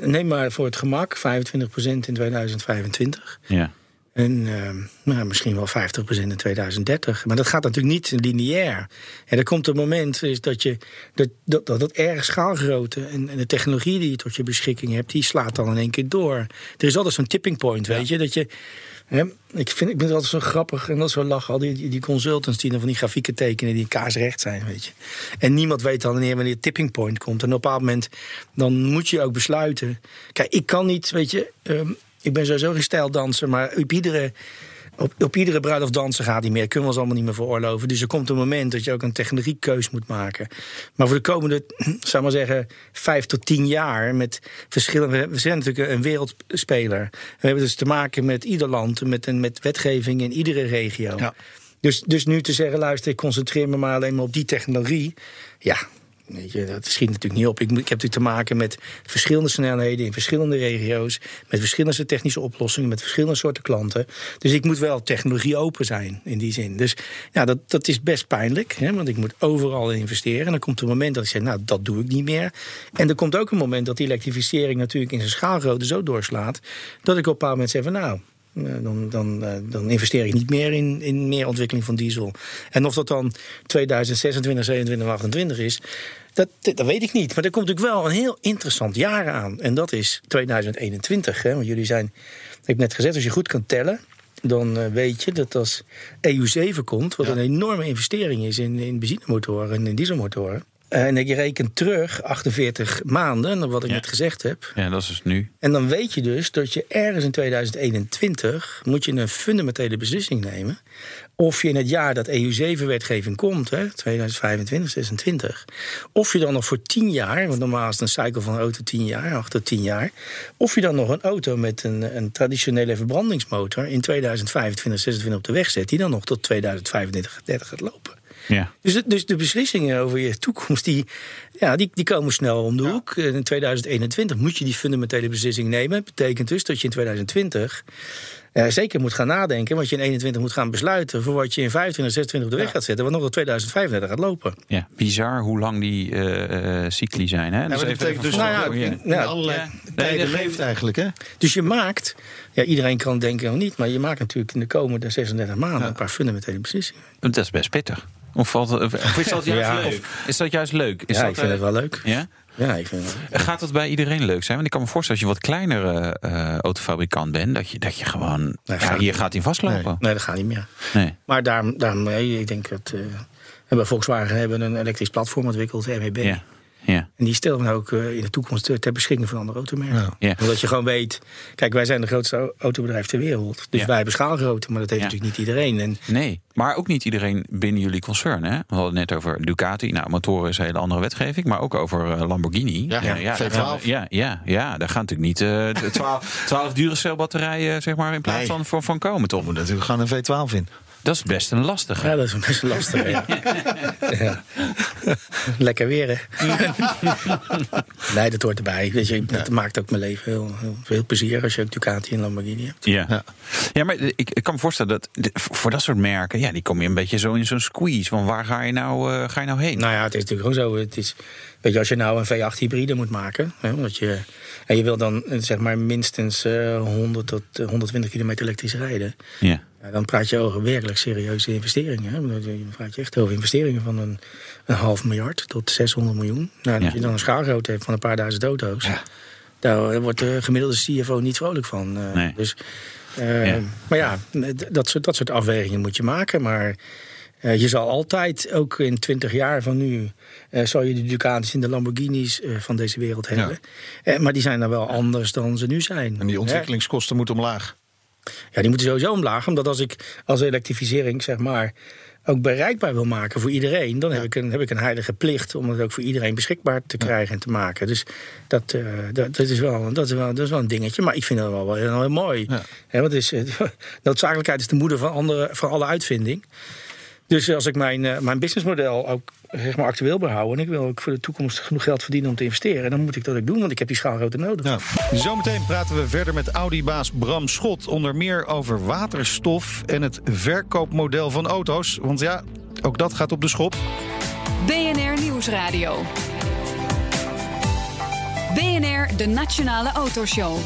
Neem maar voor het gemak 25% in 2025. Ja. En eh, nou, misschien wel 50% in 2030. Maar dat gaat natuurlijk niet lineair. En er komt een moment is dat, je, dat, dat, dat erg schaalgrootte en, en de technologie die je tot je beschikking hebt, die slaat dan in één keer door. Er is altijd zo'n tipping point, weet je. Dat je hè, ik, vind, ik vind het altijd zo grappig en dat is zo lachen. Al die, die, consultants die dan van die grafieken tekenen die kaarsrecht zijn, weet je. En niemand weet dan wanneer, wanneer tipping point komt. En op een bepaald moment dan moet je ook besluiten. Kijk, ik kan niet, weet je. ehm, ik ben sowieso geen stijldanser, maar op iedere op, op iedere bruiloft dansen gaat niet meer. Kunnen we ons allemaal niet meer veroorloven. Dus er komt een moment dat je ook een technologiekeus moet maken. Maar voor de komende, zou maar zeggen, vijf tot tien jaar met verschillende. We zijn natuurlijk een wereldspeler. We hebben dus te maken met ieder land, met, met wetgeving in iedere regio. Ja. Dus, dus nu te zeggen, luister, ik concentreer me maar alleen maar op die technologie. Ja, Dat schiet natuurlijk niet op. Ik, ik heb natuurlijk te maken met verschillende snelheden in verschillende regio's. Met verschillende technische oplossingen, met verschillende soorten klanten. Dus ik moet wel technologie open zijn in die zin. Dus ja, dat, dat is best pijnlijk, hè, want ik moet overal in investeren. En dan komt een moment dat ik zeg, nou, dat doe ik niet meer. En er komt ook een moment dat die elektrificering natuurlijk in zijn schaalgrootte zo doorslaat. dat ik op een bepaald moment zeg van nou. Eh, Dan, dan, eh, dan investeer ik niet meer in, in meer ontwikkeling van diesel. En of dat dan 2026, 27, 28 is, dat, dat weet ik niet. Maar er komt natuurlijk wel een heel interessant jaar aan. En dat is 2021. Hè? Want jullie zijn, ik heb net gezegd, als je goed kan tellen. Dan eh, weet je dat als EU7 komt, wat een enorme investering is in, in benzinemotoren en in dieselmotoren. Eh, En ik reken terug 48 maanden, wat ik Ja. net gezegd heb. Ja, dat is dus nu. En dan weet je dus dat je ergens in 2021 moet je een fundamentele beslissing nemen. Of je in het jaar dat EU7-wetgeving komt, hè, 2025, 26. Of je dan nog voor 10 jaar, want normaal is het een cycle van een auto 10 jaar, 8 tot 10 jaar. Of je dan nog een auto met een, een traditionele verbrandingsmotor in 2025, 26 op de weg zet, die dan nog tot 2025, 30 gaat lopen. Ja. Dus de, dus de beslissingen over je toekomst, die, ja, die, die komen snel om de hoek. In 2021 moet je die fundamentele beslissing nemen. betekent dus dat je in 2020 eh, zeker moet gaan nadenken. Wat je in 21 moet gaan besluiten. voor wat je in 25, 26 op de weg gaat zetten. wat nog tot 2035 gaat lopen. ja, bizar hoe lang die eh, eh, cycli zijn. Hè? Ja, maar dat betekent dus Nou ja, in allerlei Ja. tijden leeft eigenlijk, hè? Dus je maakt, ja, iedereen kan denken of niet. maar je maakt natuurlijk in de komende 36 maanden een paar fundamentele beslissingen. Dat is best pittig. Of, valt, of is dat juist Ja. leuk? Is dat juist leuk? Is ja, dat, ik vind eh, het wel leuk. Ja? Ja, ik vind het leuk. Gaat dat bij iedereen leuk zijn? Want ik kan me voorstellen, als je wat kleinere eh, autofabrikant bent, dat je, dat je gewoon. Nee, ja, gaat hier niet. gaat hij vastlopen. Nee, dat gaat niet meer. Nee. Maar daarom, daarom eh, ik denk dat. eh, hebben Volkswagen hebben een elektrisch platform ontwikkeld, MEB. Ja. Ja. En die stellen we ook eh, in de toekomst ter beschikking van andere automerken. Ja. Ja. Omdat je gewoon weet, kijk, wij zijn de grootste au- autobedrijf ter wereld. Dus Ja. wij hebben schaalgrootte, maar dat heeft Ja. natuurlijk niet iedereen. En Nee, maar ook niet iedereen binnen jullie concern. Hè? We hadden het net over Ducati. Nou, motoren is een hele andere wetgeving. Maar ook over eh, Lamborghini. Ja, daar V12. gaan we- Ja, ja, ja, daar gaan natuurlijk niet eh, de 12, 12 dure batterijen zeg maar, in plaats Nee. van, van, van komen, toch? Er moet natuurlijk gewoon een V12 in. Dat is best een lastige. ja, dat is best lastig. ja. Ja. Lekker weer, hè? nee, dat hoort erbij. Weet je, dat maakt ook mijn leven heel, heel, heel plezier als je ook Ducati en Lamborghini hebt. Ja. Ja. Ja. maar ik, ik kan me voorstellen dat voor dat soort merken, ja, die kom je een beetje zo in zo'n squeeze. Van waar ga je nou, eh, ga je nou heen? Nou ja, het is natuurlijk gewoon zo. Het is, weet je, als je nou een V8 hybride moet maken, hè, omdat je, en je wil dan eh, zeg maar minstens eh, 100 tot eh, 120 kilometer elektrisch rijden, Ja. Ja, dan praat je over werkelijk serieuze investeringen. Hè. Dan praat je echt over investeringen van een, een half miljard tot 600 miljoen. Nou, als Ja. je dan een schaalgrootte hebt van een paar duizend auto's, daar wordt de gemiddelde CFO niet vrolijk van. eh. Nee. Dus, eh, Ja. Maar ja, dat soort, dat soort afwegingen moet je maken. Maar eh, je zal altijd, ook in 20 jaar van nu, zal je de Ducatis en de Lamborghinis van deze wereld hebben. Maar die zijn dan wel anders dan ze nu zijn. En die ontwikkelingskosten moeten omlaag. Ja, die moeten sowieso omlaag. Omdat als ik als elektrificering zeg maar ook bereikbaar wil maken voor iedereen, dan heb, ik een, heb ik een heilige plicht om het ook voor iedereen beschikbaar te krijgen en te maken. Dus dat, eh, dat, dat, is wel, dat, is wel, dat is wel een dingetje. Maar ik vind het wel, wel heel, heel mooi. Ja. Hè, want is, eh, noodzakelijkheid is de moeder van, andere, van alle uitvinding. Dus als ik mijn, eh, mijn businessmodel ook zeg maar, actueel behoud en ik wil ook voor de toekomst genoeg geld verdienen om te investeren, dan moet ik dat ook doen, want ik heb die schaalgrootte nodig. Nou, zometeen praten we verder met Audi-baas Bram Schot. Onder meer over waterstof en het verkoopmodel van auto's. Want ja, ook dat gaat op de schop. BNR Nieuwsradio. BNR, de Nationale Autoshow.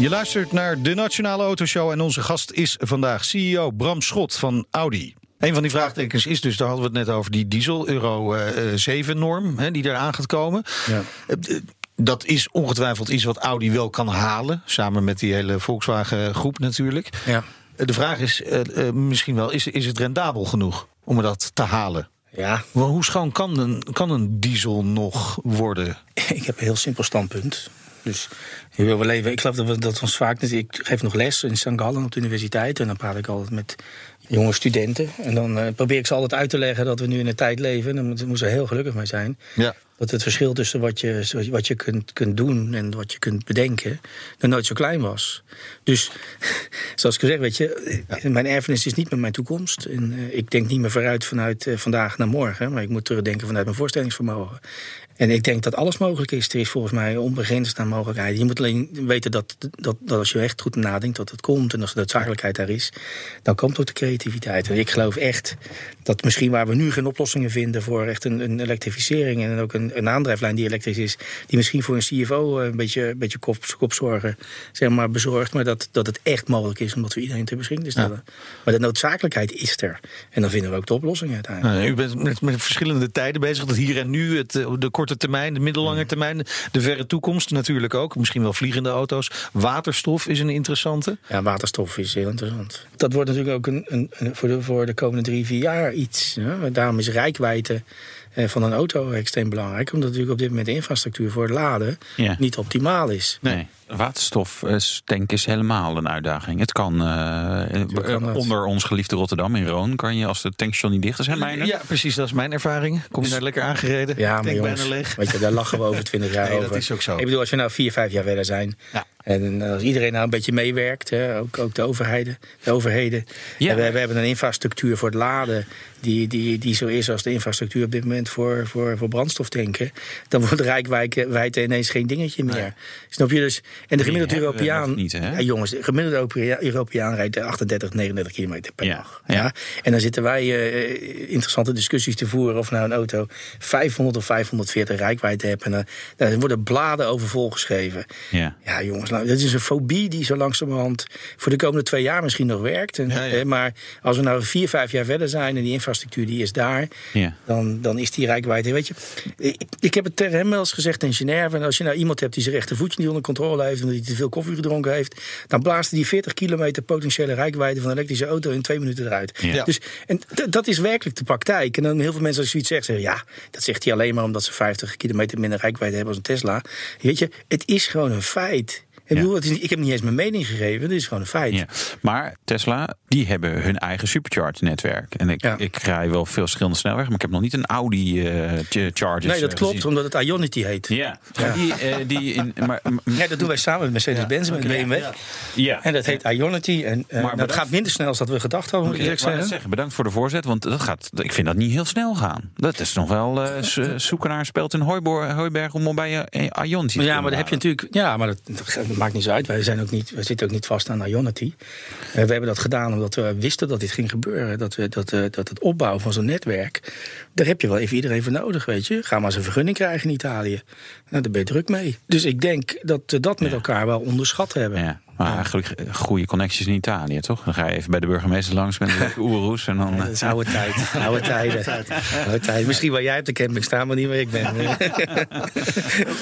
Je luistert naar de Nationale Autoshow en onze gast is vandaag CEO Bram Schot van Audi. Een van die vraagtekens is dus, daar hadden we het net over, die diesel Euro eh, 7-norm hè, die eraan gaat komen. Ja. Eh, eh, Dat is ongetwijfeld iets wat Audi wel kan halen, samen met die hele Volkswagen groep natuurlijk. Ja. Eh, De vraag is eh, eh, misschien wel, is, is het rendabel genoeg om dat te halen? Ja, Wel, Hoe schoon kan een, kan een diesel nog worden? ik heb een heel simpel standpunt. Dus je wil wel. Ik geloof dat we dat ons vaak. Ik geef nog les in St. Gallen op de universiteit. En dan praat ik altijd met jonge studenten. En dan eh, probeer ik ze altijd uit te leggen dat we nu in een tijd leven. En daar moeten ze heel gelukkig mee zijn. Ja. Dat het verschil tussen wat je, wat je kunt, kunt doen en wat je kunt bedenken, nog nooit zo klein was. Dus, zoals ik al zeg, weet je, mijn erfenis is niet met mijn toekomst. En, eh, ik denk niet meer vooruit vanuit eh, vandaag naar morgen, maar ik moet terugdenken vanuit mijn voorstellingsvermogen. En ik denk dat alles mogelijk is. Er is volgens mij onbegrensd aan mogelijkheden. Je moet alleen weten dat, dat, dat als je echt goed nadenkt, dat het komt. En als de noodzakelijkheid daar is, dan komt ook de creativiteit. En ik geloof echt dat misschien waar we nu geen oplossingen vinden voor echt een, een elektrificering en ook een, een aandrijflijn die elektrisch is, die misschien voor een CFO een beetje, een beetje kop, kopzorgen zeg maar, bezorgt, maar dat, dat het echt mogelijk is om dat voor iedereen te beschikking te stellen. Maar de noodzakelijkheid is er. En dan vinden we ook de oplossing uiteindelijk. Nou, u bent met, met verschillende tijden bezig. Het hier en nu, het, eh, de korte termijn, de middellange termijn, de verre toekomst natuurlijk ook. Misschien wel vliegende auto's. Waterstof is een interessante. Ja, waterstof is heel interessant. Dat wordt natuurlijk ook een, een, een- voor, de, voor de komende drie, vier jaar iets. Hè? Daarom is rijkwijde eh, van een auto extreem belangrijk. Omdat natuurlijk op dit moment de infrastructuur voor het laden Ja. niet optimaal is. Nee. Waterstoftank is helemaal een uitdaging. Het kan, eh, kan onder ons geliefde Rotterdam in Roon kan je als de tankstation niet dicht is. Hè, mijne? Ja, precies. Dat is mijn ervaring. Kom je daar lekker aangereden? Ja, maar Tank jongens, bijna leeg. weet je, daar lachen we over twintig jaar Nee, dat over. is ook zo. Ik bedoel, als we nou vier, vijf jaar verder zijn... Ja. En als iedereen nou een beetje meewerkt, hè, ook, ook de, overheden, de overheden. Ja. We, we hebben een infrastructuur voor het laden die, die, die zo is als de infrastructuur op dit moment voor, voor, voor brandstoftanken. Dan wordt rijkwijde ineens geen dingetje meer. Snap je dus? En de gemiddelde hebben Europeaan. niet, hè? ja, jongens, de gemiddelde Europea- Europeaan rijdt 38, 39 kilometer per Ja, dag. ja. En dan zitten wij eh, interessante discussies te voeren of nou een auto 500 of 540 rijkwijde hebt. En dan daar worden bladen over volgeschreven. Ja. Ja, jongens, nou, dat is een fobie die zo langzamerhand voor de komende twee jaar misschien nog werkt. En, eh, Maar als we nou vier, vijf jaar verder zijn en die infrastructuur die is daar, Ja. dan, dan is die rijkwijde. Weet je, ik, ik heb het tegen hem wel eens gezegd in Genève. En als je nou iemand hebt die zijn rechtervoetje niet onder controle heeft, omdat hij te veel koffie gedronken heeft, dan blaast hij die 40 kilometer potentiële rijkwijde van een elektrische auto in twee minuten eruit. Ja. Dus, en dat is werkelijk de praktijk. En dan heel veel mensen als je iets zegt, zeggen ja, dat zegt hij alleen maar omdat ze 50 kilometer minder rijkwijde hebben als een Tesla. Weet je, het is gewoon een feit. Ik, Ja. bedoel, het is, niet- ik heb niet eens mijn mening gegeven, dit is gewoon een feit. Ja. Maar Tesla, die hebben hun eigen supercharge-netwerk. En ik, ik rij wel veel verschillende snelwegen, maar ik heb nog niet een Audi eh ch- Chargers. Nee, dat klopt, gezien. omdat het Ionity heet. Ja, die, eh, die in, maar, Ja, dat doen wij samen met Mercedes-Benz en met BMW. ja. En dat heet Ionity. En eh, Maar dat gaat minder snel dan dat we gedacht hadden, moet ik eerlijk zeggen. zeggen, bedankt voor de voorzet, want dat gaat, ik vind dat niet heel snel gaan. Dat is nog wel zoeken naar een speld in Hooiberg om bij Ionity te Ja, maar dan heb je natuurlijk. Ja, maar dat, dat maakt niet uit. Wij, zijn ook niet, wij zitten ook niet vast aan Ionity. Eh, we hebben dat gedaan omdat we wisten dat dit ging gebeuren. Dat, we, dat, eh, dat het opbouwen van zo'n netwerk. Daar heb je wel even iedereen voor nodig, weet je. Ga maar eens een vergunning krijgen in Italië. Nou, daar ben je druk mee. Dus ik denk dat we dat met elkaar wel onderschat hebben. Ja, maar eigenlijk eh, goede connecties in Italië, toch? Dan ga je even bij de burgemeester langs met lekker oeroes en dan... Ja, eh, dat is oude tijd. Oude tijden. Oude tijden. Misschien waar jij op de camping staat, maar niet waar ik ben.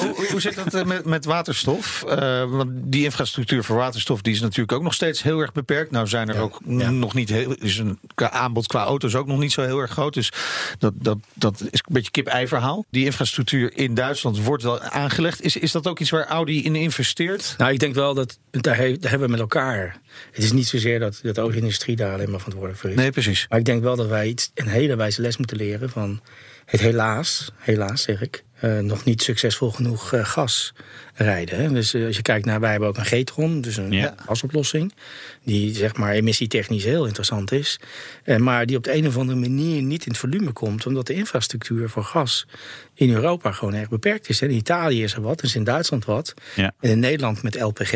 Hoe, hoe zit dat eh, met, met waterstof? Eh, want die infrastructuur voor waterstof die is natuurlijk ook nog steeds heel erg beperkt. Nou zijn er Ja. ook Ja. nog niet heel. Is een aanbod qua auto's ook nog niet zo heel erg groot. Dus dat, dat, dat is een beetje kip-ei verhaal. Die infrastructuur in Duitsland wordt wel aangelegd. Is, is dat ook iets waar Audi in investeert? Nou, ik denk wel dat daar, he- daar hebben we met elkaar. Het is niet zozeer dat, dat de auto-industrie daar alleen maar verantwoordelijk voor is. Nee, precies. Maar ik denk wel dat wij iets, een hele wijze les moeten leren van het helaas, helaas zeg ik, eh, nog niet succesvol genoeg eh, gas rijden. Hè. Dus eh, als je kijkt naar, wij hebben ook een Getron, dus een Ja. gasoplossing, die zeg maar emissietechnisch heel interessant is, maar die op de een of andere manier niet in het volume komt, omdat de infrastructuur voor gas in Europa gewoon erg beperkt is. hè. In Italië is er wat, dus in Duitsland wat, Ja. en in Nederland met LPG.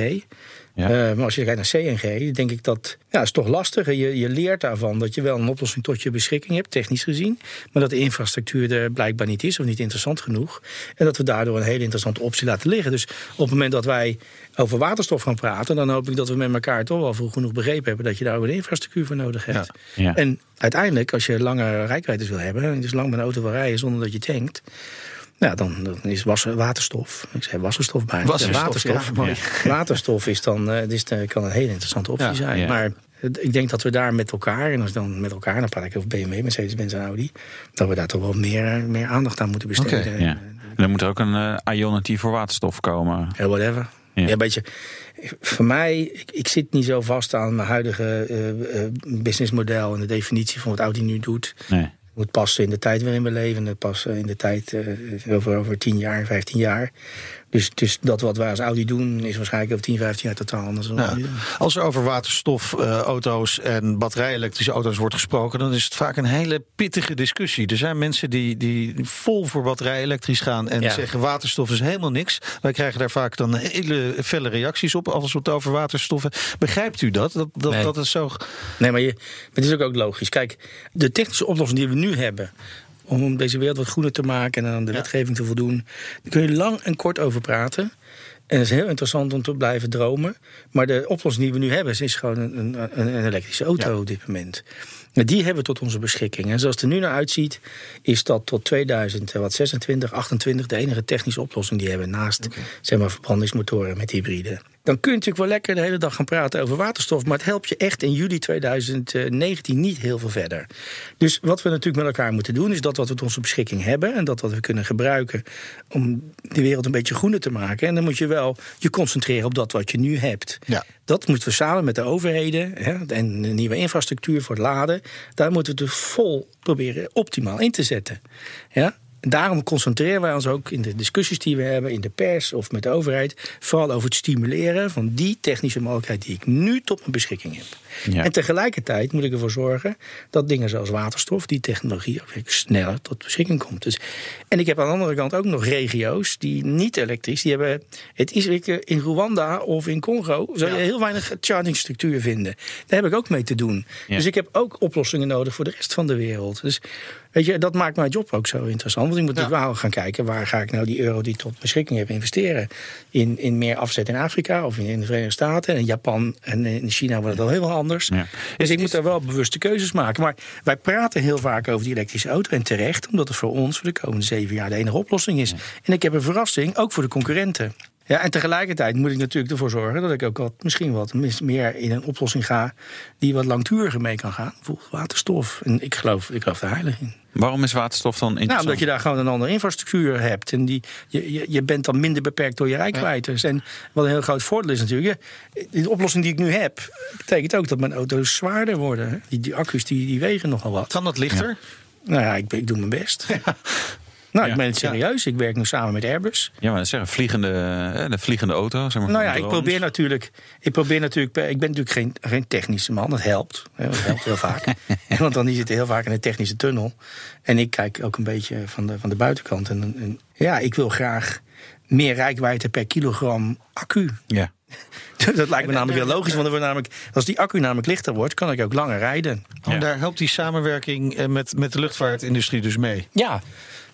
Ja. Eh, maar als je kijkt naar CNG, denk ik dat ja, is toch lastig. Je, je leert daarvan dat je wel een oplossing tot je beschikking hebt, technisch gezien. Maar dat de infrastructuur er blijkbaar niet is of niet interessant genoeg. En dat we daardoor een hele interessante optie laten liggen. Dus op het moment dat wij over waterstof gaan praten, dan hoop ik dat we met elkaar toch wel vroeg genoeg begrepen hebben dat je daar ook een infrastructuur voor nodig hebt. Ja. Ja. En uiteindelijk, als je lange rijkwijdes wil hebben, en dus lang met een auto wil rijden zonder dat je tankt. Nou, dan, dan is was, waterstof. Ik zei wasserstof bij. Wasserstof, waterstof. ja, mooi. Waterstof is dan, eh, dus, eh, kan een hele interessante optie Ja, zijn. ja. Maar eh, ik denk dat we daar met elkaar, en als dan met elkaar, dan praat ik over BMW, Mercedes-Benz en Audi, dat we daar toch wel meer, meer aandacht aan moeten besteden. Oké, ja. dan moet er ook een uh, Ionity voor waterstof komen. Ja, whatever. Ja. een beetje. Voor mij, ik, ik, zit niet zo vast aan mijn huidige uh, businessmodel en de definitie van wat Audi nu doet. Nee. Moet passen in de tijd waarin we leven. Het passen in de tijd uh, over, over 10 jaar, 15 jaar. Dus, dus dat wat wij als Audi doen, is waarschijnlijk over 10, 15 jaar totaal anders dan ja. Als er over waterstofauto's uh, en batterij-elektrische auto's wordt gesproken, dan is het vaak een hele pittige discussie. Er zijn mensen die, die vol voor batterij-elektrisch gaan en ja. zeggen waterstof is helemaal niks. Wij krijgen daar vaak dan hele felle reacties op als we het over waterstoffen. Begrijpt u dat? Dat, dat, nee. dat is zo. Nee, maar, je, maar het is ook, ook logisch. Kijk, de technische oplossing die we nu hebben om deze wereld wat groener te maken en aan de ja. wetgeving te voldoen. Daar kun je lang en kort over praten. En het is heel interessant om te blijven dromen. Maar de oplossing die we nu hebben, is gewoon een, een, een elektrische auto ja. op dit moment. Die hebben we tot onze beschikking. En zoals het er nu naar uitziet, is dat tot 2026, 28 de enige technische oplossing die we hebben naast okay. zeg maar, verbrandingsmotoren met hybride. Dan kun je natuurlijk wel lekker de hele dag gaan praten over waterstof. Maar het helpt je echt in juli 2019 niet heel veel verder. Dus wat we natuurlijk met elkaar moeten doen, is dat wat we tot onze beschikking hebben. En dat wat we kunnen gebruiken om de wereld een beetje groener te maken. En dan moet je wel je concentreren op dat wat je nu hebt. Ja. Dat moeten we samen met de overheden hè, en de nieuwe infrastructuur voor het laden. Daar moeten we het vol proberen optimaal in te zetten. Ja? Daarom concentreren wij ons ook in de discussies die we hebben in de pers of met de overheid, vooral over het stimuleren van die technische mogelijkheid die ik nu tot mijn beschikking heb. Ja. En tegelijkertijd moet ik ervoor zorgen dat dingen zoals waterstof, die technologie ook sneller tot beschikking komt. Dus, en ik heb aan de andere kant ook nog regio's die niet elektrisch, die hebben, het is in Rwanda of in Congo, zou je ja. heel weinig chargingstructuur vinden. Daar heb ik ook mee te doen. Ja. Dus ik heb ook oplossingen nodig voor de rest van de wereld. Dus Weet je, dat maakt mijn job ook zo interessant. Want ik moet natuurlijk wel gaan kijken... waar ga ik nou die euro die ik tot beschikking heb investeren? In, in meer afzet in Afrika of in, in de Verenigde Staten. En in Japan en in China wordt het al heel anders. Ja. Dus is, ik moet daar wel bewuste keuzes maken. Maar wij praten heel vaak over die elektrische auto. En terecht, omdat het voor ons voor de komende zeven jaar de enige oplossing is. Ja. En ik heb een verrassing, ook voor de concurrenten. Ja, en tegelijkertijd moet ik natuurlijk ervoor zorgen dat ik ook wat, misschien wat meer in een oplossing ga die wat langduriger mee kan gaan. Bijvoorbeeld waterstof. En ik geloof, ik geloof er heilig in. Waarom is waterstof dan interessant? Nou, omdat je daar gewoon een andere infrastructuur hebt. En die, je, je, je bent dan minder beperkt door je rijkwijdes. Ja. En wat een heel groot voordeel is natuurlijk... de oplossing die ik nu heb... betekent ook dat mijn auto's zwaarder worden. Die, die accu's die, die wegen nogal wat. Kan dat lichter? Ja. Nou ja, ik, ik doe mijn best. Ja. Nou, ja. ik ben het serieus. Ik werk nu samen met Airbus. Ja, maar dat zeggen vliegende, de vliegende auto. Zeg maar, nou ja, ik probeer natuurlijk. Ik probeer natuurlijk. Ik ben natuurlijk geen, geen technische man. Dat helpt. Dat helpt heel vaak. Want dan zit heel vaak in een technische tunnel. En ik kijk ook een beetje van de, van de buitenkant. En, en ja, ik wil graag meer rijkwijde per kilogram accu. Ja. Dat lijkt me namelijk heel logisch, want er wordt namelijk, als die accu namelijk lichter wordt, kan ik ook langer rijden. Ja. Daar helpt die samenwerking met, met de luchtvaartindustrie dus mee. Ja,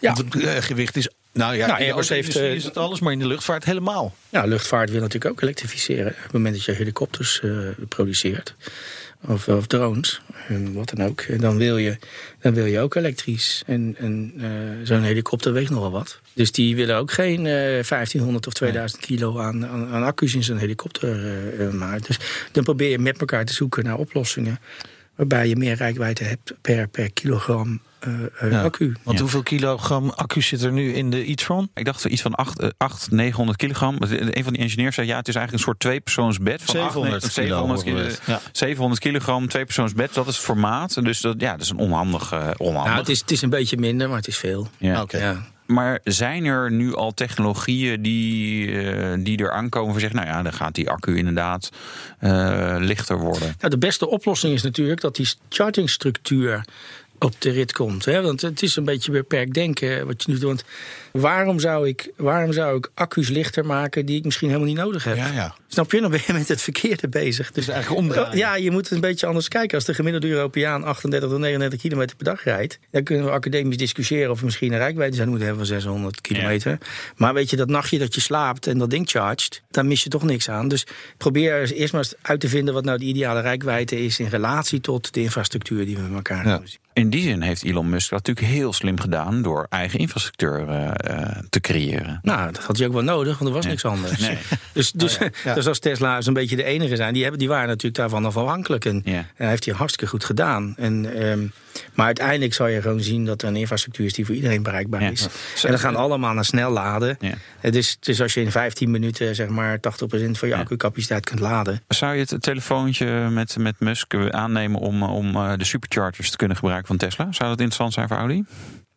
ja. Want het uh, gewicht is. Nou ja, nou, Airbus heeft, is het alles, maar in de luchtvaart helemaal. Ja, luchtvaart wil natuurlijk ook elektrificeren. Op het moment dat je helikopters uh, produceert. Of, of, drones, wat dan ook. Dan wil je, dan wil je ook elektrisch. En, en uh, zo'n helikopter weegt nogal wat. Dus die willen ook geen uh, 1500 of 2000 kilo aan, aan, aan accu's in zo'n helikopter maken. Dus dan probeer je met elkaar te zoeken naar oplossingen. Waarbij je meer rijkwijde hebt per, per kilogram uh, uh, ja. accu. Want ja. hoeveel kilogram accu zit er nu in de e-tron? Ik dacht iets van 8, 8 900 kilogram. Een van die ingenieurs zei ja, het is eigenlijk een soort tweepersoonsbed van 700, 8, 700, kilo, ja. 700 kilogram, tweepersoonsbed. Dat is het formaat. Dus dat, ja, dat is een onhandig. Uh, onhandig. Ja, het, is, het is een beetje minder, maar het is veel. Ja. Okay. Maar zijn er nu al technologieën die, uh, die er aankomen voor zeggen, nou ja, dan gaat die accu inderdaad uh, lichter worden? Nou, de beste oplossing is natuurlijk dat die chargingstructuur op de rit komt. Hè? Want het is een beetje beperkt denken wat je nu doet. Waarom zou, ik, waarom zou ik accu's lichter maken die ik misschien helemaal niet nodig heb? Ja, ja. Snap je? Dan ben je met het verkeerde bezig. Dus eigenlijk omdraaien. Ja, je moet het een beetje anders kijken. Als de gemiddelde Europeaan 38 tot 39 kilometer per dag rijdt... dan kunnen we academisch discussiëren of we misschien een rijkwijde zijn moeten hebben van 600 kilometer. Ja. Maar weet je, dat nachtje dat je slaapt en dat ding chargt... daar mis je toch niks aan. Dus probeer eerst maar eens uit te vinden wat nou de ideale rijkwijde is... in relatie tot de infrastructuur die we met elkaar ja. hebben. in die zin heeft Elon Musk dat natuurlijk heel slim gedaan door eigen infrastructuur uh, te creëren. Nou, dat had hij ook wel nodig, want er was niks anders. Nee. Dus, dus, oh ja. dus als Tesla een beetje de enige zijn, die, hebben, die waren natuurlijk daarvan afhankelijk. En, ja. en hij heeft hij hartstikke goed gedaan. En, um, maar uiteindelijk zal je gewoon zien dat er een infrastructuur is die voor iedereen bereikbaar is. En dan gaan allemaal naar snel laden. Dus, dus als je in 15 minuten zeg maar 80% van je accu-capaciteit kunt laden. Zou je het telefoontje met, met Musk aannemen om, om de superchargers te kunnen gebruiken van Tesla? Zou dat interessant zijn voor Audi?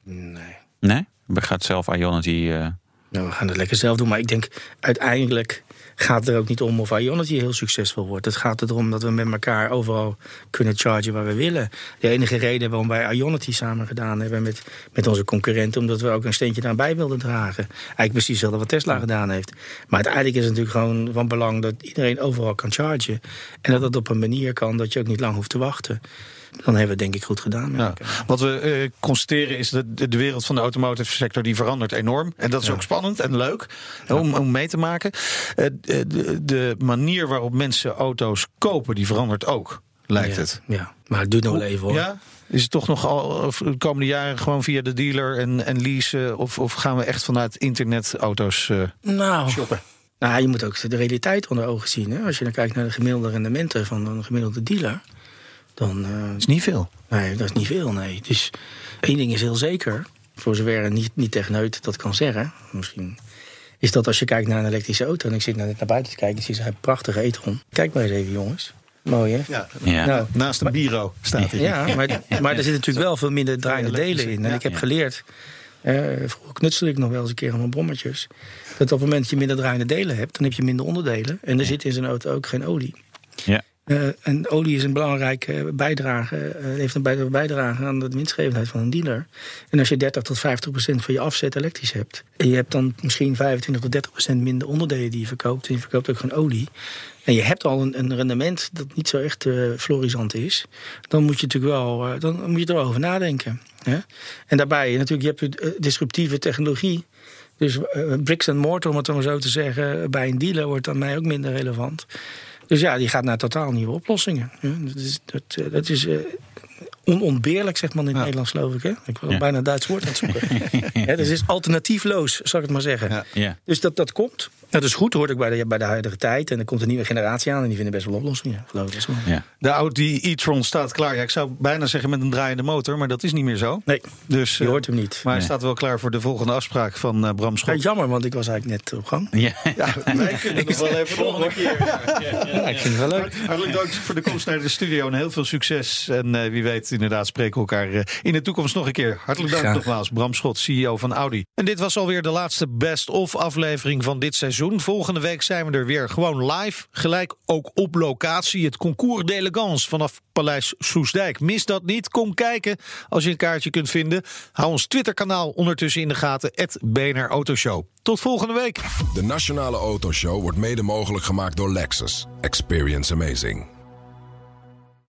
Nee. Nee? We gaan zelf Ionity... Uh... Nou, we gaan het lekker zelf doen. Maar ik denk uiteindelijk gaat het er ook niet om of Ionity heel succesvol wordt. Het gaat erom dat we met elkaar overal kunnen chargen waar we willen. De enige reden waarom wij Ionity samen gedaan hebben met, met onze concurrenten... omdat we ook een steentje daarbij wilden dragen. Eigenlijk precies hetzelfde wat Tesla gedaan heeft. Maar uiteindelijk is het natuurlijk gewoon van belang... dat iedereen overal kan chargen. En dat het op een manier kan dat je ook niet lang hoeft te wachten dan hebben we het denk ik goed gedaan. Ja. Wat we uh, constateren is dat de, de, wereld van de automotive sector die verandert enorm. En dat is ook spannend en leuk om, om mee te maken. Uh, de, de, manier waarop mensen auto's kopen, die verandert ook, lijkt het. Ja, maar het duurt nog wel even hoor. Ja? Is het toch nog al de komende jaren gewoon via de dealer en, en leasen? Of, of gaan we echt vanuit internet auto's uh, nou, shoppen? Nou, je moet ook de realiteit onder ogen zien. Hè? Als je dan kijkt naar de gemiddelde rendementen van een gemiddelde dealer dan... Uh, is niet veel. Nee, dat is niet veel, nee. Dus één ding is heel zeker, voor zover niet, niet techneut dat kan zeggen... misschien is dat als je kijkt naar een elektrische auto... en ik zit net naar buiten te kijken, zie een prachtige e-tron. Kijk maar eens even, jongens. Mooi, hè? Ja, ja. Nou, naast een bureau staat hij. Ja, maar, maar er zitten natuurlijk wel veel minder draaiende delen in. En ik heb geleerd, eh, vroeger knutselde ik nog wel eens een keer aan mijn brommetjes... dat op het moment dat je minder draaiende delen hebt... dan heb je minder onderdelen. En er zit in zo'n auto ook geen olie. Ja. Uh, en olie is een belangrijke bijdrage, uh, heeft een bijdrage aan de winstgevendheid van een dealer. En als je 30 tot 50 procent van je afzet elektrisch hebt, en je hebt dan misschien 25 tot 30 procent minder onderdelen die je verkoopt, en je verkoopt ook gewoon olie, en je hebt al een, een rendement dat niet zo echt uh, florisant is, dan moet je natuurlijk wel, dan moet je er wel over nadenken. Hè? En daarbij, natuurlijk, je hebt disruptieve technologie. Dus bricks and mortar, om het maar zo te zeggen, bij een dealer wordt dan mij ook minder relevant. Dus ja, die gaat naar totaal nieuwe oplossingen. Ja, dat is, dat, eh, dat is uh, onontbeerlijk, zegt man in het Nederlands, geloof ik. Hè? Ik wil bijna een Duits woord aan het zoeken. dus is alternatiefloos, zal ik het maar zeggen. Ja. Dus dat, dat komt. Dat is goed, hoort ik bij de, bij de huidige tijd. En er komt een nieuwe generatie aan en die vinden best wel oplossingen. Geloof ik. Ja. De Audi e-tron staat klaar. Ja, ik zou bijna zeggen met een draaiende motor, maar dat is niet meer zo. Nee, dus, je hoort hem niet. Maar hij staat wel klaar voor de volgende afspraak van uh, Bram Schot. Ja, jammer, want ik was eigenlijk net op gang. Ja, ja wij kunnen nog wel even nog een keer. Ja, ik vind het wel leuk. Hartelijk dank voor de komst naar de studio en heel veel succes. En uh, wie weet, inderdaad, spreken we elkaar uh, in de toekomst nog een keer. Hartelijk dank nogmaals, Bram Schot, CEO van Audi. En dit was alweer de laatste best-of aflevering van dit Volgende week zijn we er weer gewoon live. Gelijk ook op locatie. Het concours d'elegance vanaf Paleis Soesdijk. Mis dat niet. Kom kijken als je een kaartje kunt vinden. Hou ons Twitterkanaal ondertussen in de gaten. Het BNR Autoshow. Tot volgende week. De Nationale Autoshow wordt mede mogelijk gemaakt door Lexus. Experience amazing.